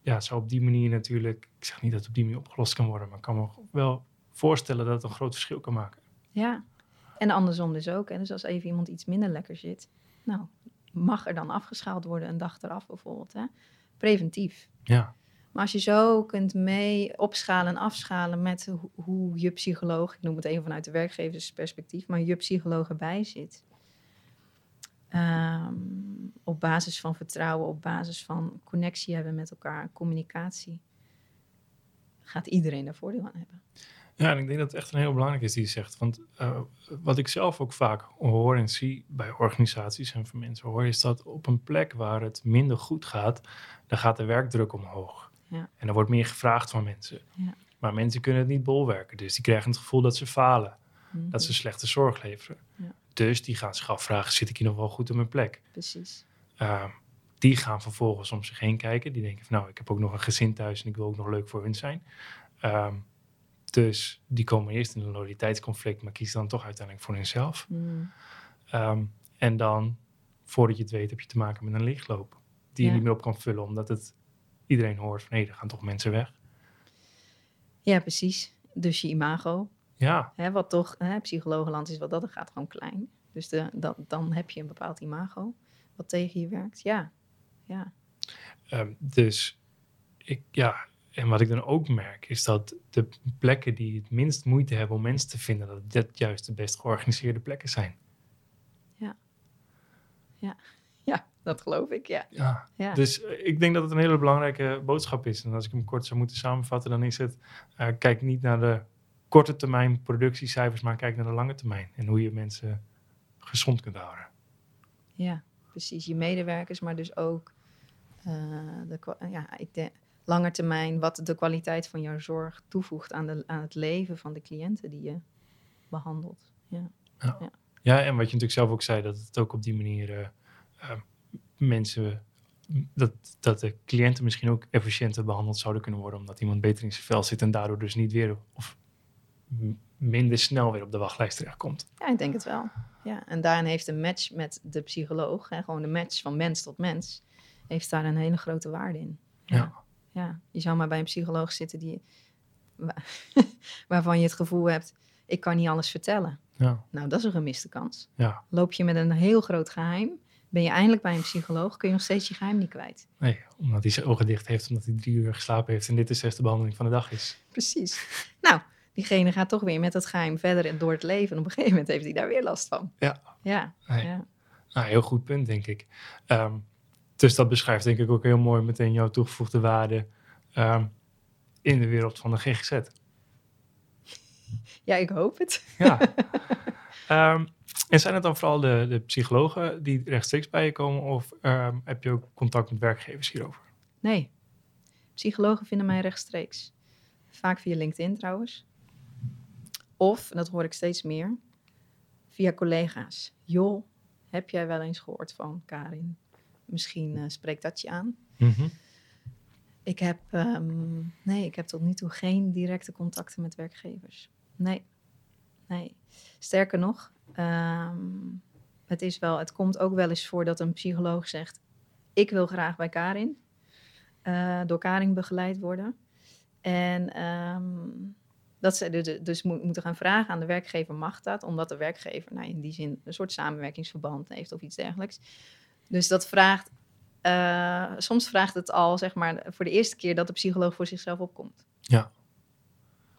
[SPEAKER 1] ja, zou op die manier natuurlijk, ik zeg niet dat het op die manier opgelost kan worden, maar ik kan me wel voorstellen dat het een groot verschil kan maken.
[SPEAKER 2] Ja, en andersom dus ook. En dus als even iemand iets minder lekker zit, nou, mag er dan afgeschaald worden een dag eraf bijvoorbeeld. Hè? Preventief.
[SPEAKER 1] Ja.
[SPEAKER 2] Maar als je zo kunt mee opschalen en afschalen met hoe je psycholoog, ik noem het even vanuit de werkgeversperspectief, maar je psycholoog erbij zit. Um, op basis van vertrouwen, op basis van connectie hebben met elkaar, communicatie, gaat iedereen daar voordeel aan hebben.
[SPEAKER 1] Ja, en ik denk dat het echt een heel belangrijk is die je zegt. Want uh, wat ik zelf ook vaak hoor en zie bij organisaties en van mensen hoor, is dat op een plek waar het minder goed gaat, dan gaat de werkdruk omhoog. Ja. En er wordt meer gevraagd van mensen. Ja. Maar mensen kunnen het niet bolwerken. Dus die krijgen het gevoel dat ze falen. Mm -hmm. Dat ze slechte zorg leveren. Ja. Dus die gaan zich afvragen, zit ik hier nog wel goed op mijn plek?
[SPEAKER 2] Precies.
[SPEAKER 1] Uh, die gaan vervolgens om zich heen kijken. Die denken van nou, ik heb ook nog een gezin thuis en ik wil ook nog leuk voor hun zijn. Um, dus die komen eerst in een loyaliteitsconflict, maar kiezen dan toch uiteindelijk voor hunzelf. Mm. Um, en dan, voordat je het weet, heb je te maken met een lichtloop. die je niet meer op kan vullen, omdat het iedereen hoort van hé, er gaan toch mensen weg.
[SPEAKER 2] Ja, precies. Dus je imago.
[SPEAKER 1] Ja.
[SPEAKER 2] Hè, wat toch, hè, psychologenland is wat dat, gaat gewoon klein. Dus de, dat, dan heb je een bepaald imago wat tegen je werkt. Ja, ja.
[SPEAKER 1] Um, dus ik, ja, en wat ik dan ook merk, is dat de plekken die het minst moeite hebben om mensen te vinden, dat dat juist de best georganiseerde plekken zijn.
[SPEAKER 2] Ja. Ja. Ja, dat geloof ik, ja.
[SPEAKER 1] ja. ja. Dus eh, ik denk dat het een hele belangrijke boodschap is. En als ik hem kort zou moeten samenvatten, dan is het: uh, kijk niet naar de korte termijn productiecijfers, maar kijk naar de lange termijn. En hoe je mensen gezond kunt houden.
[SPEAKER 2] Ja, precies. Je medewerkers, maar dus ook uh, de, ja, ik denk, lange termijn wat de kwaliteit van jouw zorg toevoegt aan, de, aan het leven van de cliënten die je behandelt. Ja.
[SPEAKER 1] Ja. ja. ja en wat je natuurlijk zelf ook zei, dat het ook op die manier uh, uh, mensen, dat, dat de cliënten misschien ook efficiënter behandeld zouden kunnen worden, omdat iemand beter in zijn vel zit en daardoor dus niet weer of minder snel weer op de wachtlijst terechtkomt.
[SPEAKER 2] Ja, ik denk het wel. Ja, en daarin heeft een match met de psycholoog, hè, gewoon de match van mens tot mens, heeft daar een hele grote waarde in.
[SPEAKER 1] ja
[SPEAKER 2] ja, je zou maar bij een psycholoog zitten die, waarvan je het gevoel hebt, ik kan niet alles vertellen.
[SPEAKER 1] Ja.
[SPEAKER 2] Nou, dat is een gemiste kans.
[SPEAKER 1] Ja.
[SPEAKER 2] Loop je met een heel groot geheim, ben je eindelijk bij een psycholoog, kun je nog steeds je geheim niet kwijt.
[SPEAKER 1] Nee, omdat hij zijn ogen dicht heeft, omdat hij drie uur geslapen heeft en dit de zesde behandeling van de dag is.
[SPEAKER 2] Precies. Nou, diegene gaat toch weer met dat geheim verder en door het leven. En op een gegeven moment heeft hij daar weer last van.
[SPEAKER 1] Ja.
[SPEAKER 2] Ja. ja.
[SPEAKER 1] Nou, heel goed punt, denk ik. Um, dus dat beschrijft denk ik ook heel mooi meteen jouw toegevoegde waarde um, in de wereld van de GGZ.
[SPEAKER 2] Ja, ik hoop het.
[SPEAKER 1] Ja. um, en zijn het dan vooral de, de, psychologen die rechtstreeks bij je komen of um, heb je ook contact met werkgevers hierover?
[SPEAKER 2] Nee, psychologen vinden mij rechtstreeks. Vaak via LinkedIn trouwens. Of, en dat hoor ik steeds meer, via collega's. Joh, heb jij wel eens gehoord van Karin? Misschien uh, spreekt dat je aan.
[SPEAKER 1] Mm -hmm.
[SPEAKER 2] Ik heb, um, nee, ik heb tot nu toe geen directe contacten met werkgevers. Nee, nee. Sterker nog, um, het is wel, het komt ook wel eens voor dat een psycholoog zegt: Ik wil graag bij Karin, uh, door Karin begeleid worden. En um, dat ze dus, dus moeten gaan vragen aan de werkgever: mag dat? Omdat de werkgever nou, in die zin een soort samenwerkingsverband heeft of iets dergelijks. Dus dat vraagt, uh, soms vraagt het al, zeg maar, voor de eerste keer dat de psycholoog voor zichzelf opkomt.
[SPEAKER 1] Ja.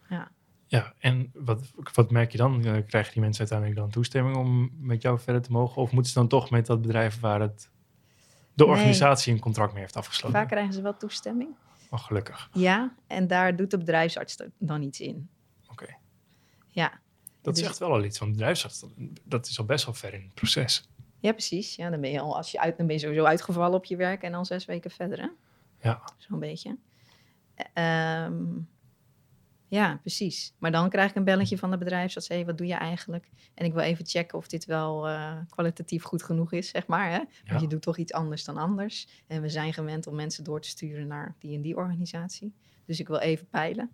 [SPEAKER 2] Ja.
[SPEAKER 1] Ja, en wat, wat merk je dan? Krijgen die mensen uiteindelijk dan toestemming om met jou verder te mogen? Of moeten ze dan toch met dat bedrijf waar het de organisatie nee. een contract mee heeft afgesloten?
[SPEAKER 2] Vaak krijgen ze wel toestemming.
[SPEAKER 1] Oh, gelukkig.
[SPEAKER 2] Ja, en daar doet de bedrijfsarts dan iets in.
[SPEAKER 1] Oké. Okay.
[SPEAKER 2] Ja.
[SPEAKER 1] Dat dus... zegt wel al iets, want de bedrijfsarts, dat is al best wel ver in het proces.
[SPEAKER 2] Ja, precies. Ja, dan ben je al, als je uit, dan ben je sowieso uitgevallen op je werk en dan zes weken verder, hè?
[SPEAKER 1] Ja.
[SPEAKER 2] Zo'n beetje. Um, ja, precies. Maar dan krijg ik een belletje van de bedrijfsarts. Hé, wat doe je eigenlijk? En ik wil even checken of dit wel uh, kwalitatief goed genoeg is, zeg maar. Hè? Ja. Want je doet toch iets anders dan anders. En we zijn gewend om mensen door te sturen naar die en die organisatie. Dus ik wil even peilen.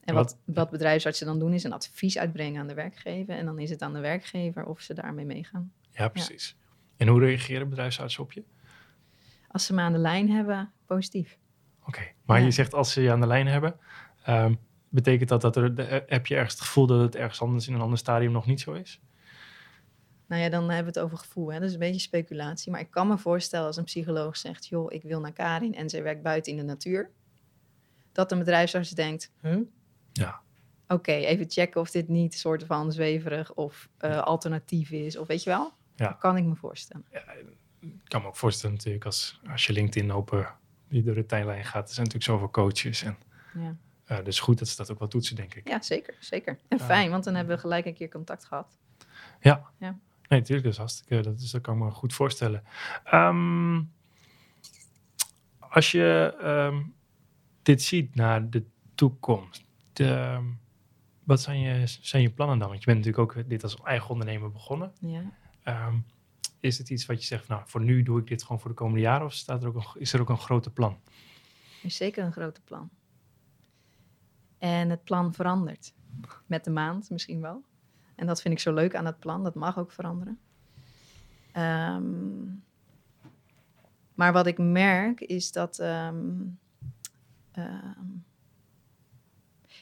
[SPEAKER 2] En wat, wat, wat bedrijfsartsen dan doen, is een advies uitbrengen aan de werkgever. En dan is het aan de werkgever of ze daarmee meegaan.
[SPEAKER 1] Ja, precies. Ja. En hoe reageren bedrijfsartsen op je?
[SPEAKER 2] Als ze me aan de lijn hebben, positief.
[SPEAKER 1] Oké, okay. maar ja. je zegt als ze je aan de lijn hebben, um, betekent dat dat er, heb je ergens het gevoel dat het ergens anders in een ander stadium nog niet zo is?
[SPEAKER 2] Nou ja, dan hebben we het over gevoel. Hè? Dat is een beetje speculatie. Maar ik kan me voorstellen als een psycholoog zegt: joh, ik wil naar Karin en zij werkt buiten in de natuur. Dat een bedrijfsarts denkt: huh?
[SPEAKER 1] Ja.
[SPEAKER 2] Oké, okay, even checken of dit niet een soort van zweverig of uh, alternatief is. Of weet je wel?
[SPEAKER 1] Ja.
[SPEAKER 2] Dat kan ik me voorstellen.
[SPEAKER 1] Ja, ik kan me ook voorstellen natuurlijk als, als je LinkedIn open die door de tijdlijn gaat. Er zijn natuurlijk zoveel coaches. En,
[SPEAKER 2] ja.
[SPEAKER 1] uh, dus goed dat ze dat ook wel toetsen, denk ik.
[SPEAKER 2] Ja, zeker. zeker. En uh, fijn, want dan hebben we gelijk een keer contact gehad.
[SPEAKER 1] Ja.
[SPEAKER 2] ja.
[SPEAKER 1] Nee, natuurlijk. Dat is hartstikke. Dat, is, dat kan ik me goed voorstellen. Um, als je um, dit ziet naar de toekomst. De, wat zijn je, zijn je plannen dan? Want je bent natuurlijk ook dit als eigen ondernemer begonnen.
[SPEAKER 2] Ja.
[SPEAKER 1] Um, is het iets wat je zegt, nou, voor nu doe ik dit gewoon voor de komende jaren? Of staat er ook is er ook een grote plan?
[SPEAKER 2] Er is zeker een grote plan. En het plan verandert. Met de maand misschien wel. En dat vind ik zo leuk aan het plan. Dat mag ook veranderen. Um, Maar wat ik merk is dat. Ehm, ehm,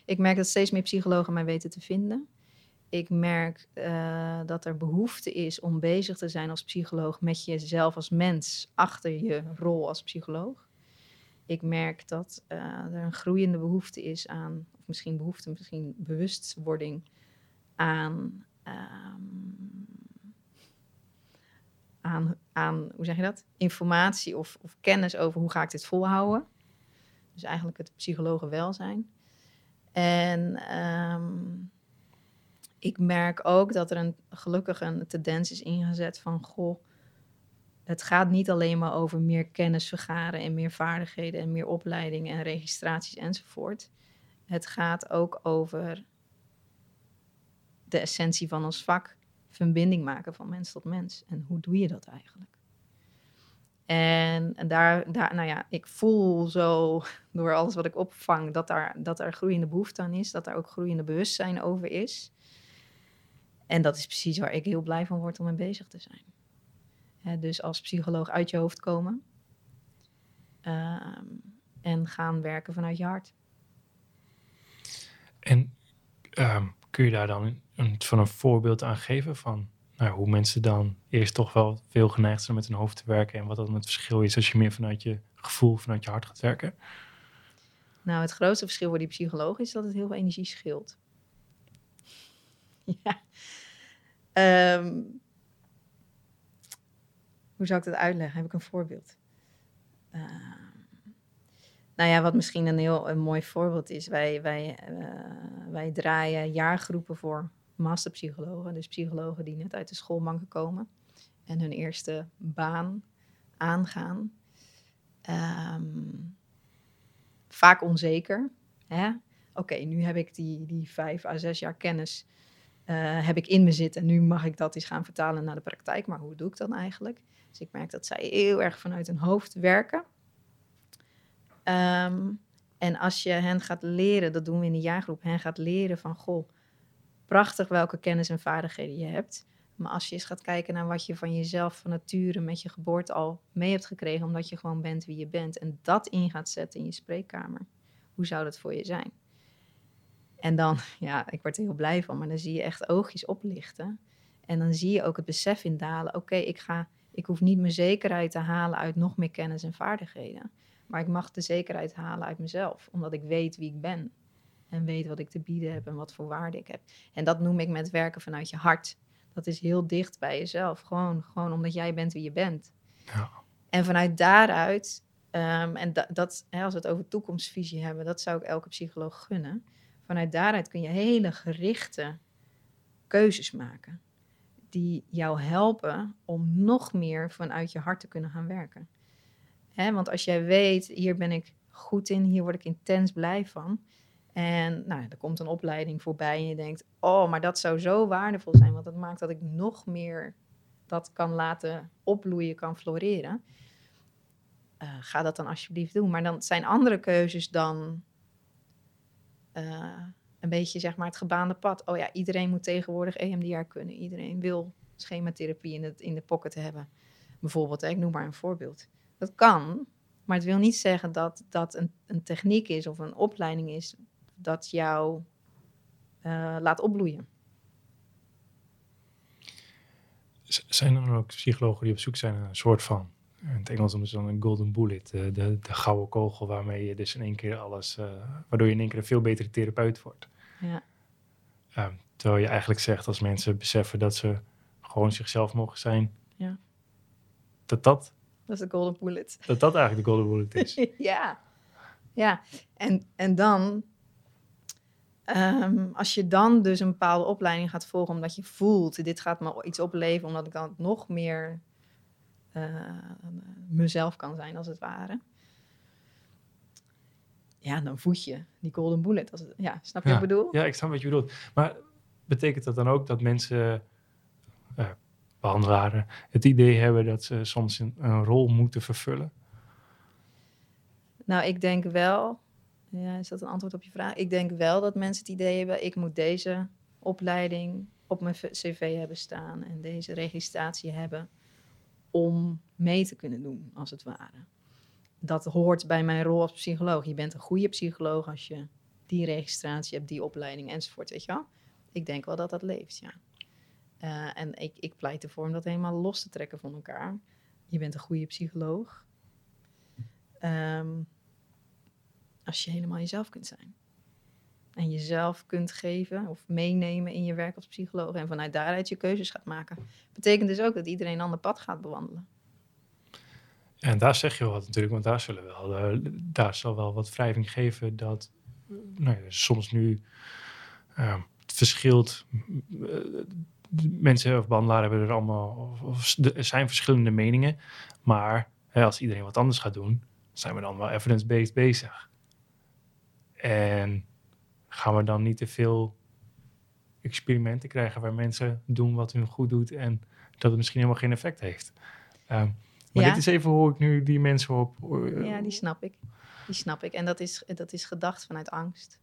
[SPEAKER 2] ik merk dat steeds meer psychologen mij weten te vinden. Ik merk uh, dat er behoefte is om bezig te zijn als psycholoog met jezelf als mens achter je rol als psycholoog. Ik merk dat uh, er een groeiende behoefte is aan, of misschien behoefte, misschien bewustwording aan, um, aan, aan, hoe zeg je dat? Informatie of, of kennis over hoe ga ik dit volhouden. Dus eigenlijk het psychologen welzijn. En um, ik merk ook dat er een, gelukkig een tendens is ingezet van, goh, het gaat niet alleen maar over meer kennis vergaren en meer vaardigheden en meer opleidingen en registraties enzovoort. Het gaat ook over de essentie van ons vak, verbinding maken van mens tot mens. En hoe doe je dat eigenlijk? En, en daar, daar, nou ja, ik voel zo door alles wat ik opvang dat, daar, dat er groeiende behoefte aan is, dat er ook groeiende bewustzijn over is. En dat is precies waar ik heel blij van word om mee bezig te zijn. dus als psycholoog uit je hoofd komen ehm, en gaan werken vanuit je hart.
[SPEAKER 1] En ehm, kun je daar dan een, van een voorbeeld aan geven van nou, hoe mensen dan eerst toch wel veel geneigd zijn met hun hoofd te werken en wat dan het verschil is als je meer vanuit je gevoel, vanuit je hart gaat werken?
[SPEAKER 2] Nou, het grootste verschil voor die psycholoog is dat het heel veel energie scheelt. ja. Ehm, hoe zou ik dat uitleggen? Heb ik een voorbeeld? Ehm, nou ja, wat misschien een heel een mooi voorbeeld is. Wij, wij, uh, wij draaien jaargroepen voor masterpsychologen. Dus psychologen die net uit de schoolbanken komen en hun eerste baan aangaan. Ehm, vaak onzeker. Oké, nu heb ik die, die vijf à zes jaar kennis uh, heb ik in me zitten. En nu mag ik dat eens gaan vertalen naar de praktijk. Maar hoe doe ik dat eigenlijk? Dus ik merk dat zij heel erg vanuit hun hoofd werken. Ehm, en als je hen gaat leren, dat doen we in de jaargroep, hen gaat leren van, goh, prachtig welke kennis en vaardigheden je hebt. Maar als je eens gaat kijken naar wat je van jezelf van nature met je geboorte al mee hebt gekregen, omdat je gewoon bent wie je bent, en dat in gaat zetten in je spreekkamer, hoe zou dat voor je zijn? En dan, ja, ik word er heel blij van, maar dan zie je echt oogjes oplichten. En dan zie je ook het besef in dalen. Oké, ik ga, ik hoef niet mijn zekerheid te halen uit nog meer kennis en vaardigheden. Maar ik mag de zekerheid halen uit mezelf, omdat ik weet wie ik ben. En weet wat ik te bieden heb en wat voor waarde ik heb. En dat noem ik met werken vanuit je hart. Dat is heel dicht bij jezelf. Gewoon, gewoon omdat jij bent wie je bent. Ja. En vanuit daaruit, um, en dat, hè, als we het over toekomstvisie hebben, dat zou ik elke psycholoog gunnen vanuit daaruit kun je hele gerichte keuzes maken. Die jou helpen om nog meer vanuit je hart te kunnen gaan werken. Want als jij weet, hier ben ik goed in, hier word ik intens blij van. En nou, er komt een opleiding voorbij en je denkt, oh, maar dat zou zo waardevol zijn, want dat maakt dat ik nog meer dat kan laten opbloeien, kan floreren. Uh, ga dat dan alsjeblieft doen. Maar dan zijn andere keuzes dan uh, een beetje zeg maar het gebaande pad. Oh ja, iedereen moet tegenwoordig EMDR kunnen. Iedereen wil schematherapie in, het, in de pocket hebben. Bijvoorbeeld, ik noem maar een voorbeeld. Dat kan, maar het wil niet zeggen dat dat een, een techniek is of een opleiding is dat jou uh, laat opbloeien.
[SPEAKER 1] Zijn er dan ook psychologen die op zoek zijn naar een soort van in het Engels noemen ze dan een golden bullet. De, de, de, gouden kogel waarmee je dus in één keer alles... Uh, waardoor je in één keer een veel betere therapeut wordt. Ja. Terwijl je eigenlijk zegt als mensen beseffen dat ze gewoon zichzelf mogen zijn. Ja. Dat dat...
[SPEAKER 2] Dat is de golden bullet.
[SPEAKER 1] Dat dat eigenlijk de golden bullet is.
[SPEAKER 2] ja. Ja. En, en dan... Um, als je dan dus een bepaalde opleiding gaat volgen omdat je voelt, dit gaat me iets opleveren, omdat ik dan nog meer uh, mezelf kan zijn, als het ware. Ja, dan voed je die golden bullet. Als het, ja, snap je wat ik bedoel?
[SPEAKER 1] Ja, ik snap wat je bedoelt. Maar betekent dat dan ook dat mensen, uh, behandelaren, het idee hebben dat ze soms een, een, rol moeten vervullen?
[SPEAKER 2] Nou, ik denk wel, ja, is dat een antwoord op je vraag? Ik denk wel dat mensen het idee hebben, ik moet deze opleiding op mijn cv hebben staan en deze registratie hebben om mee te kunnen doen, als het ware. Dat hoort bij mijn rol als psycholoog. Je bent een goede psycholoog als je die registratie hebt, die opleiding enzovoort, weet je wel. Ik denk wel dat dat leeft, ja. Uh, en ik, ik pleit ervoor om dat helemaal los te trekken van elkaar. Je bent een goede psycholoog. Um, als je helemaal jezelf kunt zijn. En jezelf kunt geven of meenemen in je werk als psycholoog. En vanuit daaruit je keuzes gaat maken. Betekent dus ook dat iedereen een ander pad gaat bewandelen.
[SPEAKER 1] En daar zeg je wat natuurlijk, want daar, zullen wel, uh, daar zal wel wat wrijving geven dat nou ja, soms nu uh, het verschilt. Uh, mensen of behandelaren hebben er allemaal, of, er zijn verschillende meningen. Maar hè, als iedereen wat anders gaat doen, zijn we dan wel evidence-based bezig. En gaan we dan niet te veel experimenten krijgen waar mensen doen wat hun goed doet en dat het misschien helemaal geen effect heeft. Um, maar dit is even hoe ik nu die mensen op.
[SPEAKER 2] Uh, ja, die snap ik. Die snap ik. En dat is, dat is gedacht vanuit angst.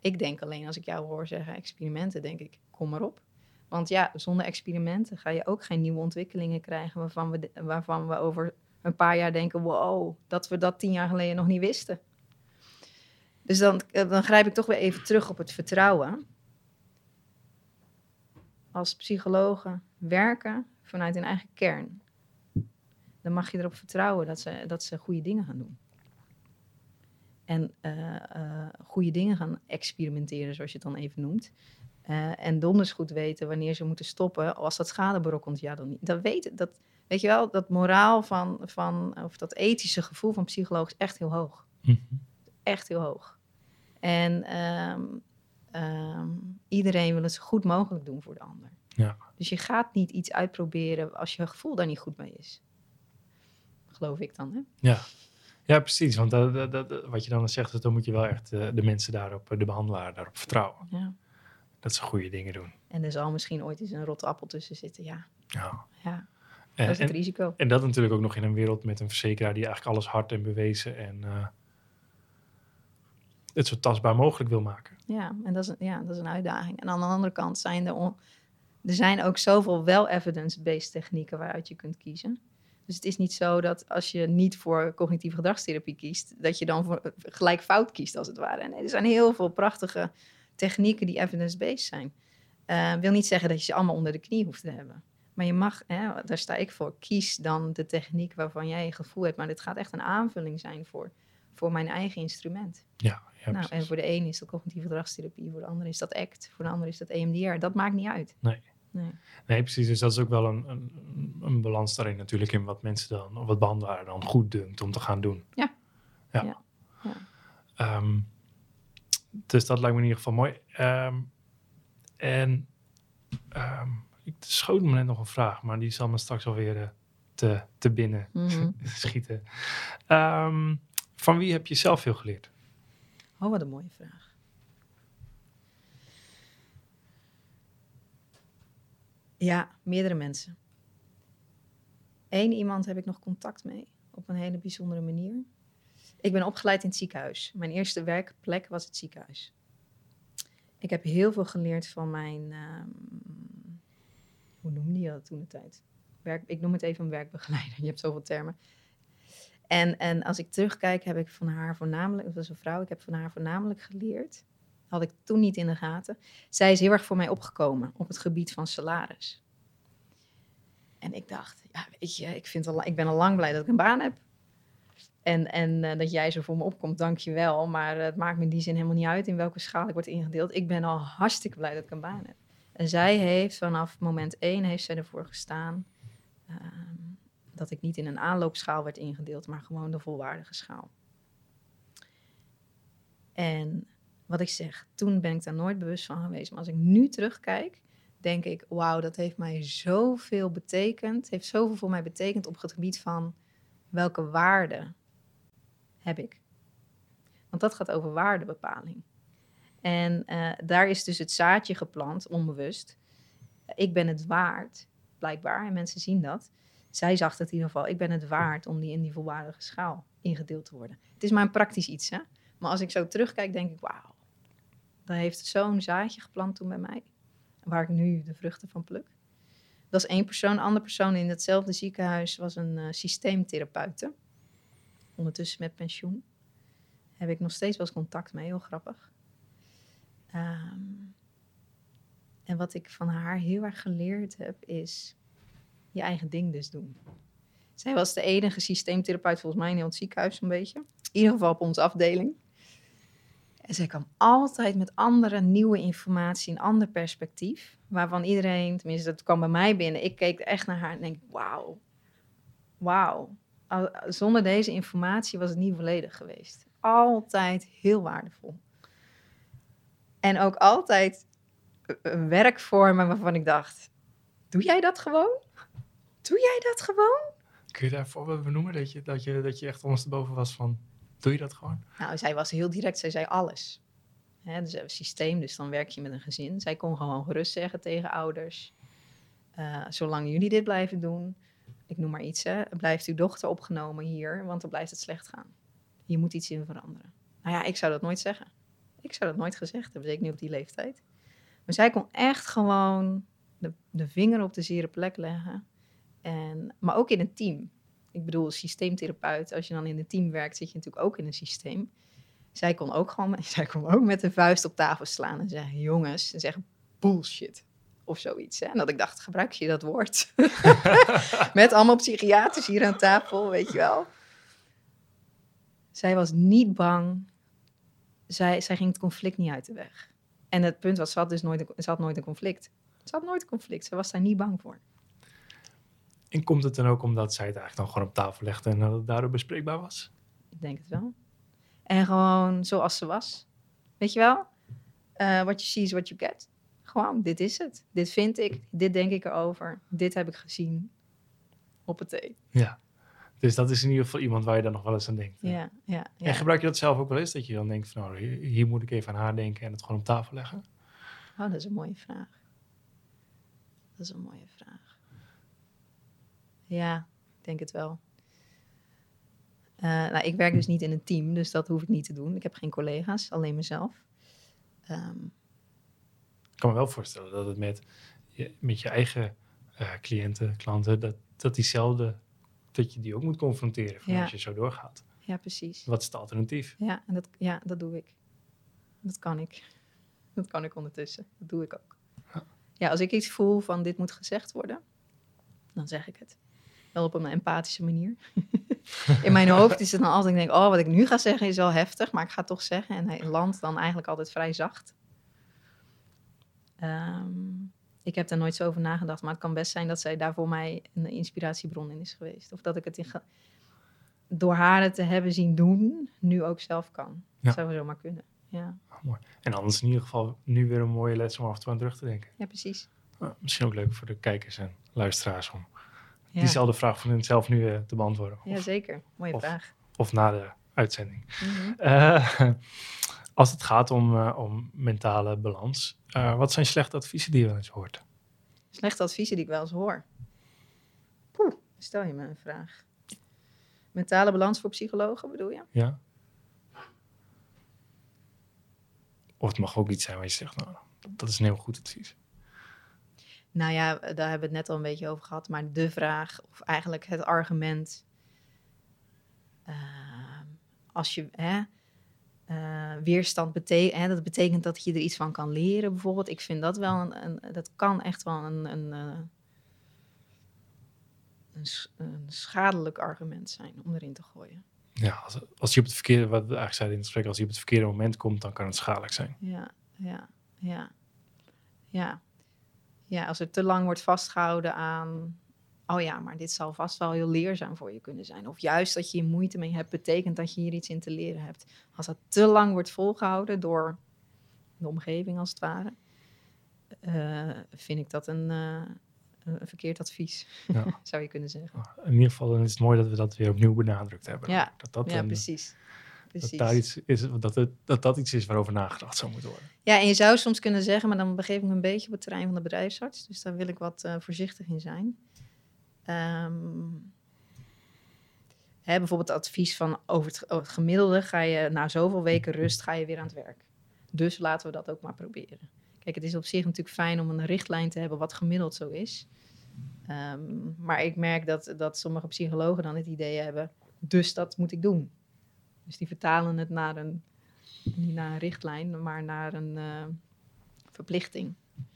[SPEAKER 2] Ik denk alleen als ik jou hoor zeggen experimenten, denk ik, kom maar op. Want ja, zonder experimenten ga je ook geen nieuwe ontwikkelingen krijgen waarvan we, waarvan we over een paar jaar denken, wow, dat we dat tien jaar geleden nog niet wisten. Dus dan, eh, dan grijp ik toch weer even terug op het vertrouwen. Als psychologen werken vanuit hun eigen kern, dan mag je erop vertrouwen dat ze, dat ze goede dingen gaan doen. En uh, goede dingen gaan experimenteren, zoals je het dan even noemt. en donders goed weten wanneer ze moeten stoppen. Als dat schade berokkent, ja dan niet. Dat weet, dat, weet je wel, dat moraal van, van, of dat ethische gevoel van psycholoog is echt heel hoog. Mhm. Echt heel hoog. En ehm, ehm, iedereen wil het zo goed mogelijk doen voor de ander. Ja. Dus je gaat niet iets uitproberen als je gevoel daar niet goed mee is. Geloof ik dan, hè?
[SPEAKER 1] Ja, ja precies. Want dat, dat, wat je dan zegt, dan moet je wel echt uh, de mensen daarop, de behandelaar daarop vertrouwen. Ja. Dat ze goede dingen doen.
[SPEAKER 2] En er zal misschien ooit eens een rotte appel tussen zitten, ja.
[SPEAKER 1] Ja.
[SPEAKER 2] ja. En, dat is het risico.
[SPEAKER 1] En dat natuurlijk ook nog in een wereld met een verzekeraar die eigenlijk alles hard en bewezen en... Uh, het zo tastbaar mogelijk wil maken.
[SPEAKER 2] Ja, en dat is, ja, dat is een uitdaging. En aan de andere kant zijn er, er zijn ook zoveel wel evidence-based technieken waaruit je kunt kiezen. Dus het is niet zo dat als je niet voor cognitieve gedragstherapie kiest, dat je dan voor, gelijk fout kiest als het ware. Nee, er zijn heel veel prachtige technieken die evidence-based zijn. Uh, wil niet zeggen dat je ze allemaal onder de knie hoeft te hebben. Maar je mag, hè, daar sta ik voor, kies dan de techniek waarvan jij je gevoel hebt. Maar dit gaat echt een aanvulling zijn voor, voor mijn eigen instrument.
[SPEAKER 1] Ja,
[SPEAKER 2] nou, en voor de een is dat cognitieve gedragstherapie, voor de ander is dat ACT, voor de ander is dat EMDR. Dat maakt niet uit.
[SPEAKER 1] Nee. Nee. nee, precies. Dus dat is ook wel een, een, een balans daarin natuurlijk in wat mensen dan, of wat behandelaar dan goed dunkt om te gaan doen.
[SPEAKER 2] Ja. Ja. ja.
[SPEAKER 1] ja. Um, dus dat lijkt me in ieder geval mooi. Um, en um, ik schoot me net nog een vraag, maar die zal me straks alweer uh, te, te binnen mm -hmm. schieten. Van wie heb je zelf veel geleerd?
[SPEAKER 2] Oh, wat een mooie vraag. Ja, meerdere mensen. Eén iemand heb ik nog contact mee op een hele bijzondere manier. Ik ben opgeleid in het ziekenhuis. Mijn eerste werkplek was het ziekenhuis. Ik heb heel veel geleerd van mijn, um, hoe noemde je dat toen de tijd? Werk, ik noem het even een werkbegeleider. Je hebt zoveel termen. En, en als ik terugkijk, heb ik van haar voornamelijk, dat was een vrouw, ik heb van haar voornamelijk geleerd. Had ik toen niet in de gaten. Zij is heel erg voor mij opgekomen op het gebied van salaris. En ik dacht, ja, weet je, ik, vind al, ik ben al lang blij dat ik een baan heb. En, en uh, dat jij zo voor me opkomt, dank je wel. Maar het maakt me in die zin helemaal niet uit in welke schaal ik word ingedeeld. Ik ben al hartstikke blij dat ik een baan heb. En zij heeft vanaf moment één heeft zij ervoor gestaan. Ehm, dat ik niet in een aanloopschaal werd ingedeeld, maar gewoon de volwaardige schaal. En wat ik zeg, toen ben ik daar nooit bewust van geweest. Maar als ik nu terugkijk, denk ik, wauw, dat heeft mij zoveel betekend. Heeft zoveel voor mij betekend op het gebied van welke waarden heb ik. Want dat gaat over waardebepaling. En uh, daar is dus het zaadje geplant, onbewust. Ik ben het waard, blijkbaar, en mensen zien dat zij zag het in ieder geval, ik ben het waard om die in die volwaardige schaal ingedeeld te worden. Het is maar een praktisch iets, hè. Maar als ik zo terugkijk, denk ik, wauw. Daar heeft zo'n zaadje geplant toen bij mij. Waar ik nu de vruchten van pluk. Dat is één persoon. Een andere persoon in hetzelfde ziekenhuis was een uh, systeemtherapeute. Ondertussen met pensioen. Heb ik nog steeds wel eens contact mee, heel grappig. Ehm, en wat ik van haar heel erg geleerd heb, is je eigen ding dus doen. Zij was de enige systeemtherapeut volgens mij in het ziekenhuis een beetje. In ieder geval op onze afdeling. En zij kwam altijd met andere nieuwe informatie, een ander perspectief. Waarvan iedereen, tenminste dat kwam bij mij binnen. Ik keek echt naar haar en denk, wauw, wauw. Zonder deze informatie was het niet volledig geweest. Altijd heel waardevol. En ook altijd werkvormen waarvan ik dacht, doe jij dat gewoon? Doe jij dat gewoon?
[SPEAKER 1] Kun je daar voorbeelden benoemen dat je, dat, je, dat je echt ondersteboven was van, doe je dat gewoon?
[SPEAKER 2] Nou, zij was heel direct, zij zei alles. Hè, dus een systeem, dus dan werk je met een gezin. Zij kon gewoon gerust zeggen tegen ouders, uh, zolang jullie dit blijven doen, ik noem maar iets, hè, blijft uw dochter opgenomen hier, want dan blijft het slecht gaan. Je moet iets in veranderen. Nou ja, ik zou dat nooit zeggen. Ik zou dat nooit gezegd hebben, zeker niet op die leeftijd. Maar zij kon echt gewoon de, de vinger op de zere plek leggen. En, maar ook in een team. Ik bedoel, systeemtherapeut, als je dan in een team werkt, zit je natuurlijk ook in een systeem. Zij kon ook gewoon zij kon ook met de vuist op tafel slaan en zeggen: jongens, en zeggen bullshit. Of zoiets. Hè? En dat ik dacht, gebruik je dat woord? met allemaal psychiaters hier aan tafel, weet je wel. Zij was niet bang. Zij, zij ging het conflict niet uit de weg. En het punt was, ze had dus nooit, ze had nooit een conflict. Ze had nooit een conflict. Ze was daar niet bang voor.
[SPEAKER 1] En komt het dan ook omdat zij het eigenlijk dan gewoon op tafel legde en dat het daardoor bespreekbaar was?
[SPEAKER 2] Ik denk het wel. En gewoon zoals ze was. Weet je wel? Uh, what you see is what you get. Gewoon, dit is het. Dit vind ik. Dit denk ik erover. Dit heb ik gezien. Op het thee.
[SPEAKER 1] Ja. Dus dat is in ieder geval iemand waar je dan nog wel eens aan denkt.
[SPEAKER 2] Ja, ja, ja.
[SPEAKER 1] En gebruik je dat zelf ook wel eens? Dat je dan denkt van, nou, hier, moet ik even aan haar denken en het gewoon op tafel leggen?
[SPEAKER 2] Oh, dat is een mooie vraag. Dat is een mooie vraag. Ja, ik denk het wel. Uh, nou, ik werk dus niet in een team, dus dat hoef ik niet te doen. Ik heb geen collega's, alleen mezelf. Um,
[SPEAKER 1] ik kan me wel voorstellen dat het met je, met je eigen uh, cliënten, klanten, dat, dat diezelfde dat je die ook moet confronteren van als je zo doorgaat.
[SPEAKER 2] Ja, precies.
[SPEAKER 1] Wat is het alternatief?
[SPEAKER 2] Ja, en dat, ja, dat doe ik. Dat kan ik. Dat kan ik ondertussen. Dat doe ik ook. Ja. ja, als ik iets voel van dit moet gezegd worden, dan zeg ik het. Op een empathische manier. In mijn hoofd is het dan altijd, ik denk, oh, wat ik nu ga zeggen is wel heftig, maar ik ga het toch zeggen. En hij landt dan eigenlijk altijd vrij zacht. Um, ik heb daar nooit zo over nagedacht, maar het kan best zijn dat zij daar voor mij een inspiratiebron in is geweest. Of dat ik het in door haar het te hebben zien doen, nu ook zelf kan. Dat zou zomaar kunnen. Ja.
[SPEAKER 1] Oh, mooi. En anders in ieder geval nu weer een mooie les om af en toe aan terug te denken.
[SPEAKER 2] Ja, precies.
[SPEAKER 1] misschien ook leuk voor de kijkers en luisteraars om ja. diezelfde vraag van hunzelf nu uh, te beantwoorden.
[SPEAKER 2] Ja, zeker. Mooie vraag.
[SPEAKER 1] Of na de uitzending. Mm uh, als het gaat om, uh, om mentale balans, wat zijn slechte adviezen die je wel eens hoort?
[SPEAKER 2] Slechte adviezen die ik wel eens hoor? Poeh, stel je me een vraag. Mentale balans voor psychologen bedoel je?
[SPEAKER 1] Ja. Of het mag ook iets zijn waar je zegt, nou, dat is een heel goed advies.
[SPEAKER 2] Nou ja, daar hebben we het net al een beetje over gehad. Maar de vraag, of eigenlijk het argument... Uh, als je... Hè, uh, weerstand betekent. Dat betekent dat je er iets van kan leren, bijvoorbeeld. Ik vind dat wel een. een dat kan echt wel een. een, eh, een, een, schadelijk argument zijn om erin te gooien.
[SPEAKER 1] Ja, als, als je op het verkeerde, wat we eigenlijk zeiden in het gesprek, als je op het verkeerde moment komt, dan kan het schadelijk zijn.
[SPEAKER 2] Ja, ja, ja. Ja. Ja, als er te lang wordt vastgehouden aan oh ja, maar dit zal vast wel heel leerzaam voor je kunnen zijn. Of juist dat je hier moeite mee hebt, betekent dat je hier iets in te leren hebt. Als dat te lang wordt volgehouden door de omgeving als het ware, uh, vind ik dat een, uh, een verkeerd advies, ja. zou je kunnen zeggen.
[SPEAKER 1] In ieder geval is het mooi dat we dat weer opnieuw benadrukt hebben.
[SPEAKER 2] Ja,
[SPEAKER 1] dat, dat
[SPEAKER 2] ja precies.
[SPEAKER 1] Dat, daar iets is, dat, het, dat dat iets is waarover nagedacht zou moeten worden.
[SPEAKER 2] Ja, en je zou soms kunnen zeggen, maar dan begeef ik me een beetje op het terrein van de bedrijfsarts. Dus daar wil ik wat uh, voorzichtig in zijn. Um, hè, bijvoorbeeld het advies van over het, gemiddelde ga je na zoveel weken rust ga je weer aan het werk. Dus laten we dat ook maar proberen. Kijk, het is op zich natuurlijk fijn om een richtlijn te hebben wat gemiddeld zo is. Ehm, maar ik merk dat, dat sommige psychologen dan het idee hebben, dus dat moet ik doen. Dus die vertalen het naar een, niet naar een richtlijn, maar naar een uh, verplichting.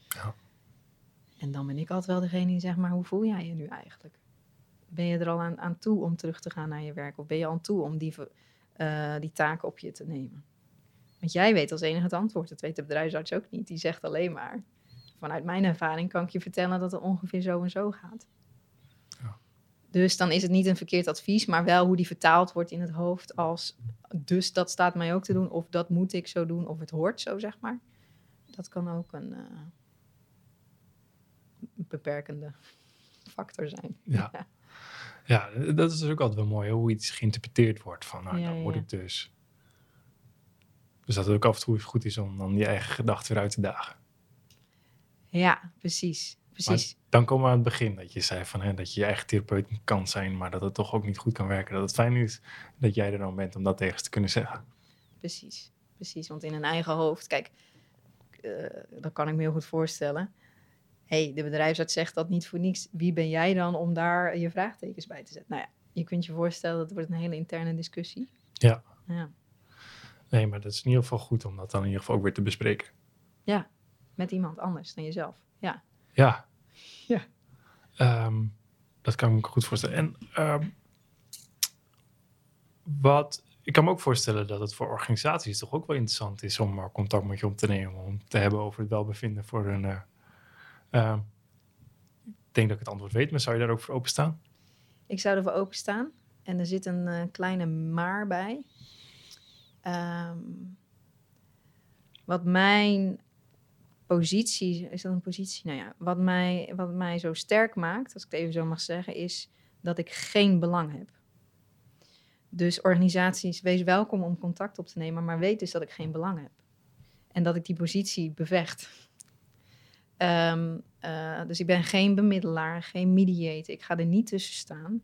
[SPEAKER 2] Ja. En dan ben ik altijd wel degene die zegt, maar hoe voel jij je nu eigenlijk? Ben je er al aan, aan toe om terug te gaan naar je werk? Of ben je al aan toe om die, uh, die taken op je te nemen? Want jij weet als enige het antwoord. Dat weet de bedrijfsarts ook niet. Die zegt alleen maar, vanuit mijn ervaring kan ik je vertellen dat het ongeveer zo en zo gaat. Dus dan is het niet een verkeerd advies, maar wel hoe die vertaald wordt in het hoofd als dus dat staat mij ook te doen, of dat moet ik zo doen, of het hoort zo, zeg maar. Dat kan ook een uh, beperkende factor zijn.
[SPEAKER 1] Ja. ja. dat is dus ook altijd wel mooi, hoe iets geïnterpreteerd wordt. Van, nou, dan word ik dus. Dus dat het ook af en toe goed is om dan je eigen gedachten weer uit te dagen.
[SPEAKER 2] Ja, precies. Precies.
[SPEAKER 1] dan komen we aan het begin dat je zei van, hè, dat je je eigen therapeut kan zijn, maar dat het toch ook niet goed kan werken. Dat het fijn is dat jij er dan bent om dat tegen te kunnen zeggen.
[SPEAKER 2] Precies, precies. Want in een eigen hoofd, kijk, uh, dat kan ik me heel goed voorstellen. hey, de bedrijfsarts zegt dat niet voor niets. Wie ben jij dan om daar je vraagtekens bij te zetten? Nou ja, je kunt je voorstellen dat het wordt een hele interne discussie.
[SPEAKER 1] Ja. ja. Nee, maar dat is in ieder geval goed om dat dan in ieder geval ook weer te bespreken.
[SPEAKER 2] Ja, met iemand anders dan jezelf. Ja.
[SPEAKER 1] Ja. Ehm, dat kan ik me goed voorstellen. En ehm, wat ik kan me ook voorstellen dat het voor organisaties toch ook wel interessant is om maar contact met je op te nemen, om te hebben over het welbevinden voor een. Uh, uh, ik denk dat ik het antwoord weet, maar zou je daar ook voor openstaan?
[SPEAKER 2] Ik zou er voor openstaan. En er zit een uh, kleine maar bij. Um, wat mijn positie, is dat een positie? Nou ja, wat mij, wat mij zo sterk maakt, als ik het even zo mag zeggen, is dat ik geen belang heb. Dus organisaties, wees welkom om contact op te nemen, maar weet dus dat ik geen belang heb. En dat ik die positie bevecht. Um, uh, dus ik ben geen bemiddelaar, geen mediator. Ik ga er niet tussen staan.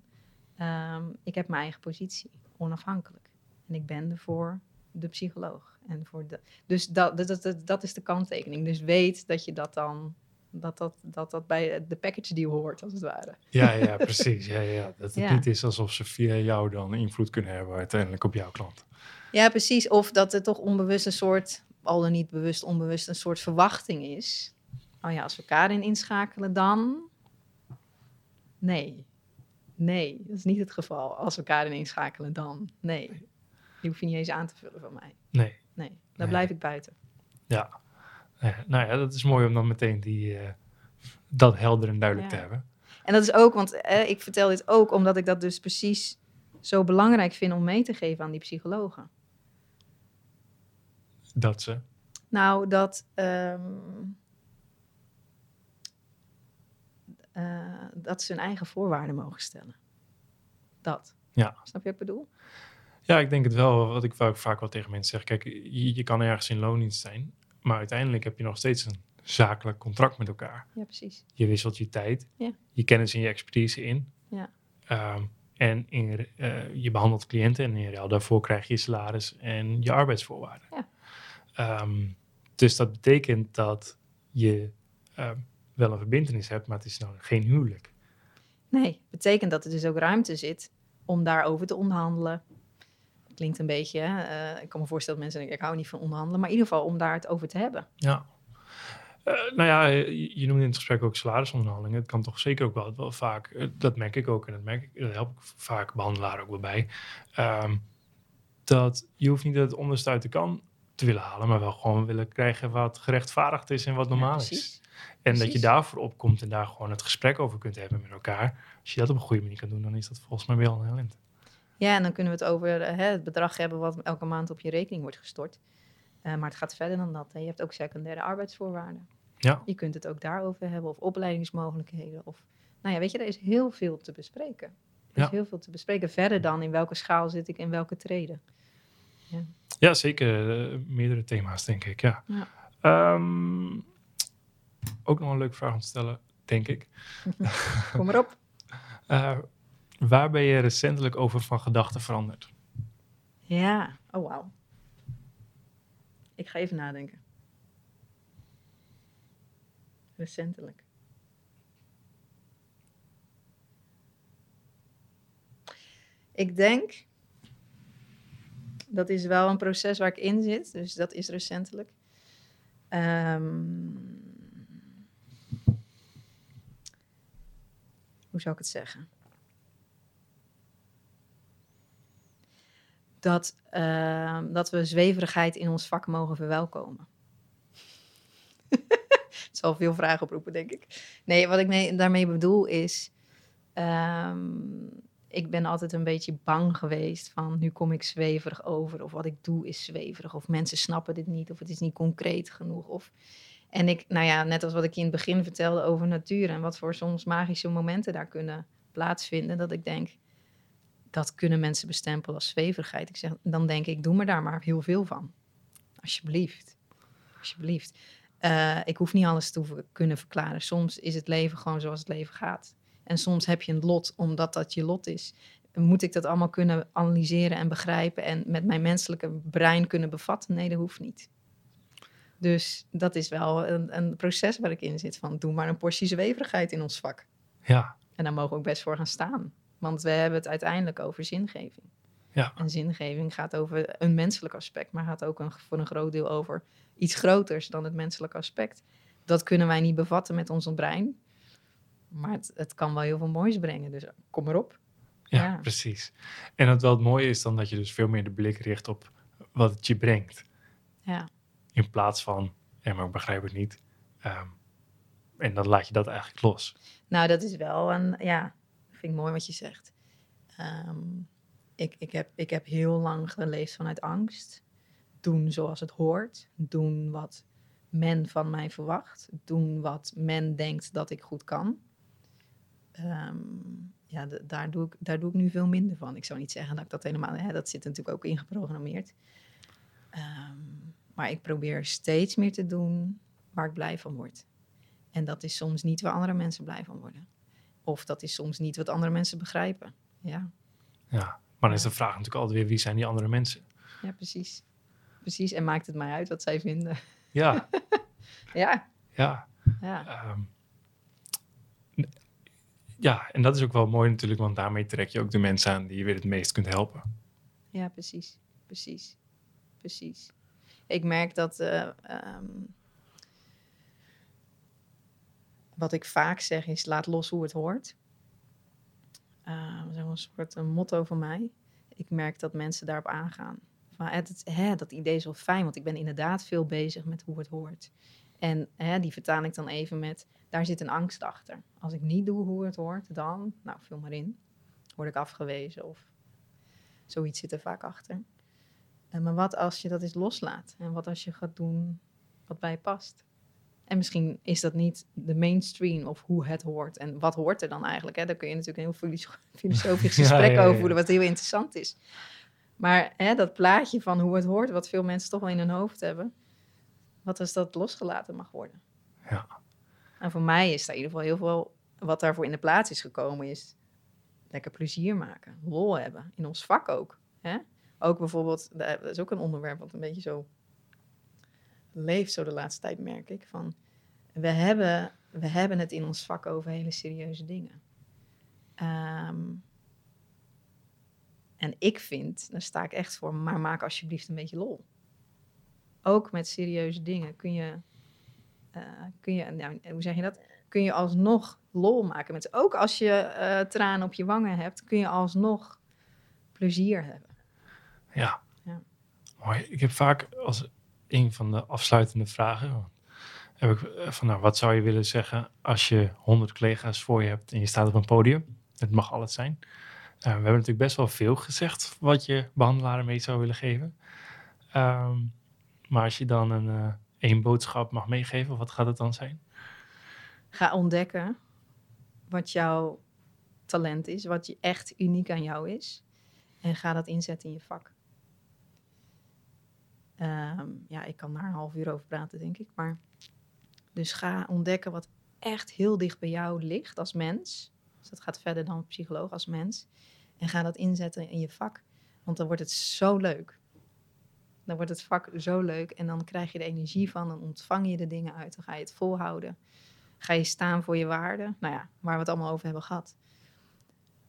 [SPEAKER 2] Um, ik heb mijn eigen positie, onafhankelijk. En ik ben er voor de psycholoog. En voor de, dus dat, dat, dat, dat is de kanttekening. Dus weet dat je dat dan dat dat, dat dat bij de package deal hoort, als het ware.
[SPEAKER 1] Ja, ja, precies. Ja, ja. Dat het niet is alsof ze via jou dan invloed kunnen hebben uiteindelijk op jouw klant.
[SPEAKER 2] Ja, precies. Of dat er toch onbewust een soort, al dan niet bewust, onbewust, een soort verwachting is. Oh ja, als we Karin inschakelen, dan... Nee. Nee, dat is niet het geval. Als we Karin inschakelen, dan... Nee. Die hoef je niet eens aan te vullen van mij.
[SPEAKER 1] Nee.
[SPEAKER 2] Nee, daar blijf ik buiten.
[SPEAKER 1] Ja, nou ja, dat is mooi om dan meteen die, uh, dat helder en duidelijk te hebben.
[SPEAKER 2] En dat is ook, want eh, ik vertel dit ook omdat ik dat dus precies zo belangrijk vind om mee te geven aan die psychologen.
[SPEAKER 1] Dat ze?
[SPEAKER 2] Nou, dat, um, uh, dat ze hun eigen voorwaarden mogen stellen. Dat.
[SPEAKER 1] Ja.
[SPEAKER 2] Snap je wat ik bedoel?
[SPEAKER 1] Ja, ik denk het wel. Wat ik vaak, vaak wel tegen mensen zeg. Kijk, je, je kan ergens in loondienst zijn. Maar uiteindelijk heb je nog steeds een zakelijk contract met elkaar.
[SPEAKER 2] Ja, precies.
[SPEAKER 1] Je wisselt je tijd,
[SPEAKER 2] ja.
[SPEAKER 1] je kennis en je expertise in.
[SPEAKER 2] Ja.
[SPEAKER 1] Ehm, en in, uh, je behandelt cliënten en in ruil daarvoor krijg je salaris en je arbeidsvoorwaarden.
[SPEAKER 2] Ja.
[SPEAKER 1] Um, dus dat betekent dat je uh, wel een verbindenis hebt, maar het is nou geen huwelijk.
[SPEAKER 2] Nee, betekent dat er dus ook ruimte zit om daarover te onderhandelen, klinkt een beetje. Uh, ik kan me voorstellen dat mensen denken, ik hou niet van onderhandelen. Maar in ieder geval om daar het over te hebben.
[SPEAKER 1] Ja. Uh, nou ja, je, noemde in het gesprek ook salarisonderhandelingen. Het kan toch zeker ook wel, wel vaak, uh, dat merk ik ook en dat, merk ik, dat help ik vaak behandelaar ook wel bij. Um, dat je hoeft niet het onderste uit de kan te willen halen, maar wel gewoon willen krijgen wat gerechtvaardigd is en wat normaal ja, is. En dat je daarvoor opkomt en daar gewoon het gesprek over kunt hebben met elkaar. Als je dat op een goede manier kan doen, dan is dat volgens mij wel een heel
[SPEAKER 2] ja, en dan kunnen we het over hè, het bedrag hebben wat elke maand op je rekening wordt gestort. Uh, maar het gaat verder dan dat. Hè. Je hebt ook secundaire arbeidsvoorwaarden.
[SPEAKER 1] Ja.
[SPEAKER 2] Je kunt het ook daarover hebben, of opleidingsmogelijkheden. Of, nou ja, weet je, er is heel veel te bespreken. Er is heel veel te bespreken. Verder dan in welke schaal zit ik in welke treden.
[SPEAKER 1] Ja, ja zeker. Uh, meerdere thema's, denk ik. Ja.
[SPEAKER 2] ja.
[SPEAKER 1] Um, ook nog een leuke vraag om te stellen, denk ik.
[SPEAKER 2] Kom maar op.
[SPEAKER 1] Uh, Waar ben je recentelijk over van gedachten veranderd?
[SPEAKER 2] Ja, oh wauw. Ik ga even nadenken. Recentelijk. Ik denk, dat is wel een proces waar ik in zit, dus dat is recentelijk. Ehm, hoe zou ik het zeggen? Dat, ehm, dat we zweverigheid in ons vak mogen verwelkomen. het zal veel vragen oproepen, denk ik. Nee, wat ik daarmee bedoel is. Ehm, ik ben altijd een beetje bang geweest van nu kom ik zweverig over of wat ik doe is zweverig of mensen snappen dit niet of het is niet concreet genoeg of en ik, nou ja, net als wat ik in het begin vertelde over natuur en wat voor soms magische momenten daar kunnen plaatsvinden, dat ik denk, dat kunnen mensen bestempelen als zweverigheid. Ik zeg, dan denk ik, doe me daar maar heel veel van. Alsjeblieft. Alsjeblieft. Uh, ik hoef niet alles te kunnen verklaren. Soms is het leven gewoon zoals het leven gaat. En soms heb je een lot omdat dat je lot is. Moet ik dat allemaal kunnen analyseren en begrijpen en met mijn menselijke brein kunnen bevatten? Nee, dat hoeft niet. Dus dat is wel een, een, proces waar ik in zit van doe maar een portie zweverigheid in ons vak.
[SPEAKER 1] Ja.
[SPEAKER 2] En daar mogen we ook best voor gaan staan. Want we hebben het uiteindelijk over zingeving.
[SPEAKER 1] Ja.
[SPEAKER 2] En zingeving gaat over een menselijk aspect, maar gaat ook een, voor een groot deel over iets groters dan het menselijke aspect. Dat kunnen wij niet bevatten met ons brein. Maar het, het kan wel heel veel moois brengen. Dus kom erop.
[SPEAKER 1] Ja, ja, precies. En het wel het mooie is dan dat je dus veel meer de blik richt op wat het je brengt.
[SPEAKER 2] Ja.
[SPEAKER 1] In plaats van, ja, maar ik begrijp het niet. Ehm, en dan laat je dat eigenlijk los.
[SPEAKER 2] Nou, dat is wel een, ja, vind ik mooi wat je zegt. Ehm, ik, ik, heb, ik heb heel lang geleefd vanuit angst. Doen zoals het hoort. Doen wat men van mij verwacht. Doen wat men denkt dat ik goed kan. Ehm, ja, daar, doe ik, daar doe ik nu veel minder van. Ik zou niet zeggen dat ik dat helemaal... Hè, dat zit natuurlijk ook ingeprogrammeerd. Um, maar ik probeer steeds meer te doen waar ik blij van word. En dat is soms niet waar andere mensen blij van worden. Of dat is soms niet wat andere mensen begrijpen. Ja.
[SPEAKER 1] Ja, maar dan is de vraag natuurlijk altijd weer, wie zijn die andere mensen?
[SPEAKER 2] Ja, precies. Precies, en maakt het mij uit wat zij vinden.
[SPEAKER 1] Ja.
[SPEAKER 2] ja.
[SPEAKER 1] Ja. Ja. Um, ja, en dat is ook wel mooi natuurlijk, want daarmee trek je ook de mensen aan die je weer het meest kunt helpen.
[SPEAKER 2] Ja, precies. Precies. Precies ik merk dat. Uh, um, wat ik vaak zeg is: laat los hoe het hoort. Uh, dat is een soort een motto van mij. Ik merk dat mensen daarop aangaan. Van, hè, dat idee is wel fijn, want ik ben inderdaad veel bezig met hoe het hoort. En hè, die vertaal ik dan even met: daar zit een angst achter. Als ik niet doe hoe het hoort, dan, nou, vul maar in, word ik afgewezen of zoiets zit er vaak achter. En maar wat als je dat eens loslaat? En wat als je gaat doen wat bij past? En misschien is dat niet de mainstream of hoe het hoort. En wat hoort er dan eigenlijk? Hè? Daar kun je natuurlijk een heel filosofisch gesprek over voeren, wat heel interessant is. Maar hè, dat plaatje van hoe het hoort, wat veel mensen toch wel in hun hoofd hebben. Wat als dat losgelaten mag worden?
[SPEAKER 1] Ja.
[SPEAKER 2] En voor mij is daar in ieder geval heel veel, wat daarvoor in de plaats is gekomen, is lekker plezier maken, lol hebben. In ons vak ook. Hè? Ook bijvoorbeeld, dat is ook een onderwerp wat een beetje zo leeft zo de laatste tijd, merk ik. Van, we, hebben, we hebben het in ons vak over hele serieuze dingen. Ehm, en ik vind, daar sta ik echt voor, maar maak alsjeblieft een beetje lol. Ook met serieuze dingen kun je, uh, kun je nou, hoe zeg je dat? Kun je alsnog lol maken. Met, ook als je uh, tranen op je wangen hebt, kun je alsnog plezier hebben.
[SPEAKER 1] Ja. ja. Mooi. Ik heb vaak als een van de afsluitende vragen. Heb ik eh, van nou, wat zou je willen zeggen als je honderd collega's voor je hebt en je staat op een podium? Het mag alles zijn. Uh, we hebben natuurlijk best wel veel gezegd wat je behandelaren mee zou willen geven. Ehm, maar als je dan een uh, één boodschap mag meegeven, wat gaat het dan zijn?
[SPEAKER 2] Ga ontdekken wat jouw talent is, wat je echt uniek aan jou is. En ga dat inzetten in je vak. Ehm, ja, ik kan daar een half uur over praten, denk ik. Maar dus ga ontdekken wat echt heel dicht bij jou ligt als mens. Dus dat gaat verder dan psycholoog als mens. En ga dat inzetten in je vak. Want dan wordt het zo leuk. Dan wordt het vak zo leuk. En dan krijg je de energie van. Dan ontvang je de dingen uit. Dan ga je het volhouden. Ga je staan voor je waarden. Nou ja, waar we het allemaal over hebben gehad.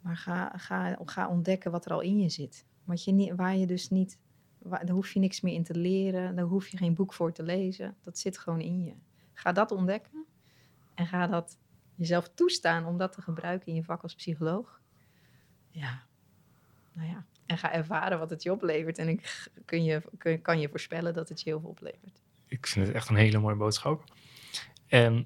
[SPEAKER 2] Maar ga, ga, ga ontdekken wat er al in je zit. Wat je niet, waar je dus niet, daar hoef je niks meer in te leren, daar hoef je geen boek voor te lezen. Dat zit gewoon in je. Ga dat ontdekken en ga dat jezelf toestaan om dat te gebruiken in je vak als psycholoog. Ja, nou ja. En ga ervaren wat het je oplevert. En ik kun je, kan je voorspellen dat het je heel veel oplevert.
[SPEAKER 1] Ik vind het echt een hele mooie boodschap. Ehm,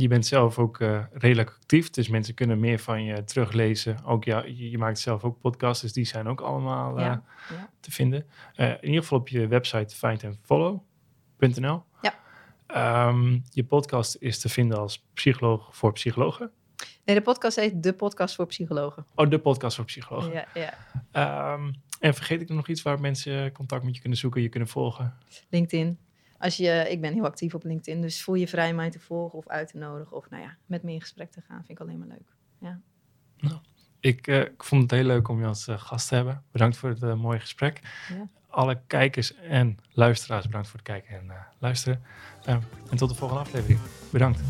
[SPEAKER 1] je bent zelf ook uh, redelijk actief, dus mensen kunnen meer van je teruglezen. Ook ja, je, maakt zelf ook podcasts, dus die zijn ook allemaal uh, ja, te vinden. Uh, in ieder geval op je website findandfollow.nl.
[SPEAKER 2] Ja.
[SPEAKER 1] Um, je podcast is te vinden als psycholoog voor psychologen.
[SPEAKER 2] Nee, de podcast heet De Podcast voor Psychologen.
[SPEAKER 1] Oh, De Podcast voor Psychologen.
[SPEAKER 2] Ja,
[SPEAKER 1] ja. Um, en vergeet ik nog iets waar mensen contact met je kunnen zoeken, je kunnen volgen?
[SPEAKER 2] LinkedIn. Als je, ik ben heel actief op LinkedIn, dus voel je vrij mij te volgen of uit te nodigen. Of nou ja, met me in gesprek te gaan, vind ik alleen maar leuk. Ja.
[SPEAKER 1] Nou, ik, uh, ik vond het heel leuk om je als uh, gast te hebben. Bedankt voor het uh, mooie gesprek. Ja. Alle kijkers en luisteraars, bedankt voor het kijken en luisteren. en tot de volgende aflevering. Bedankt.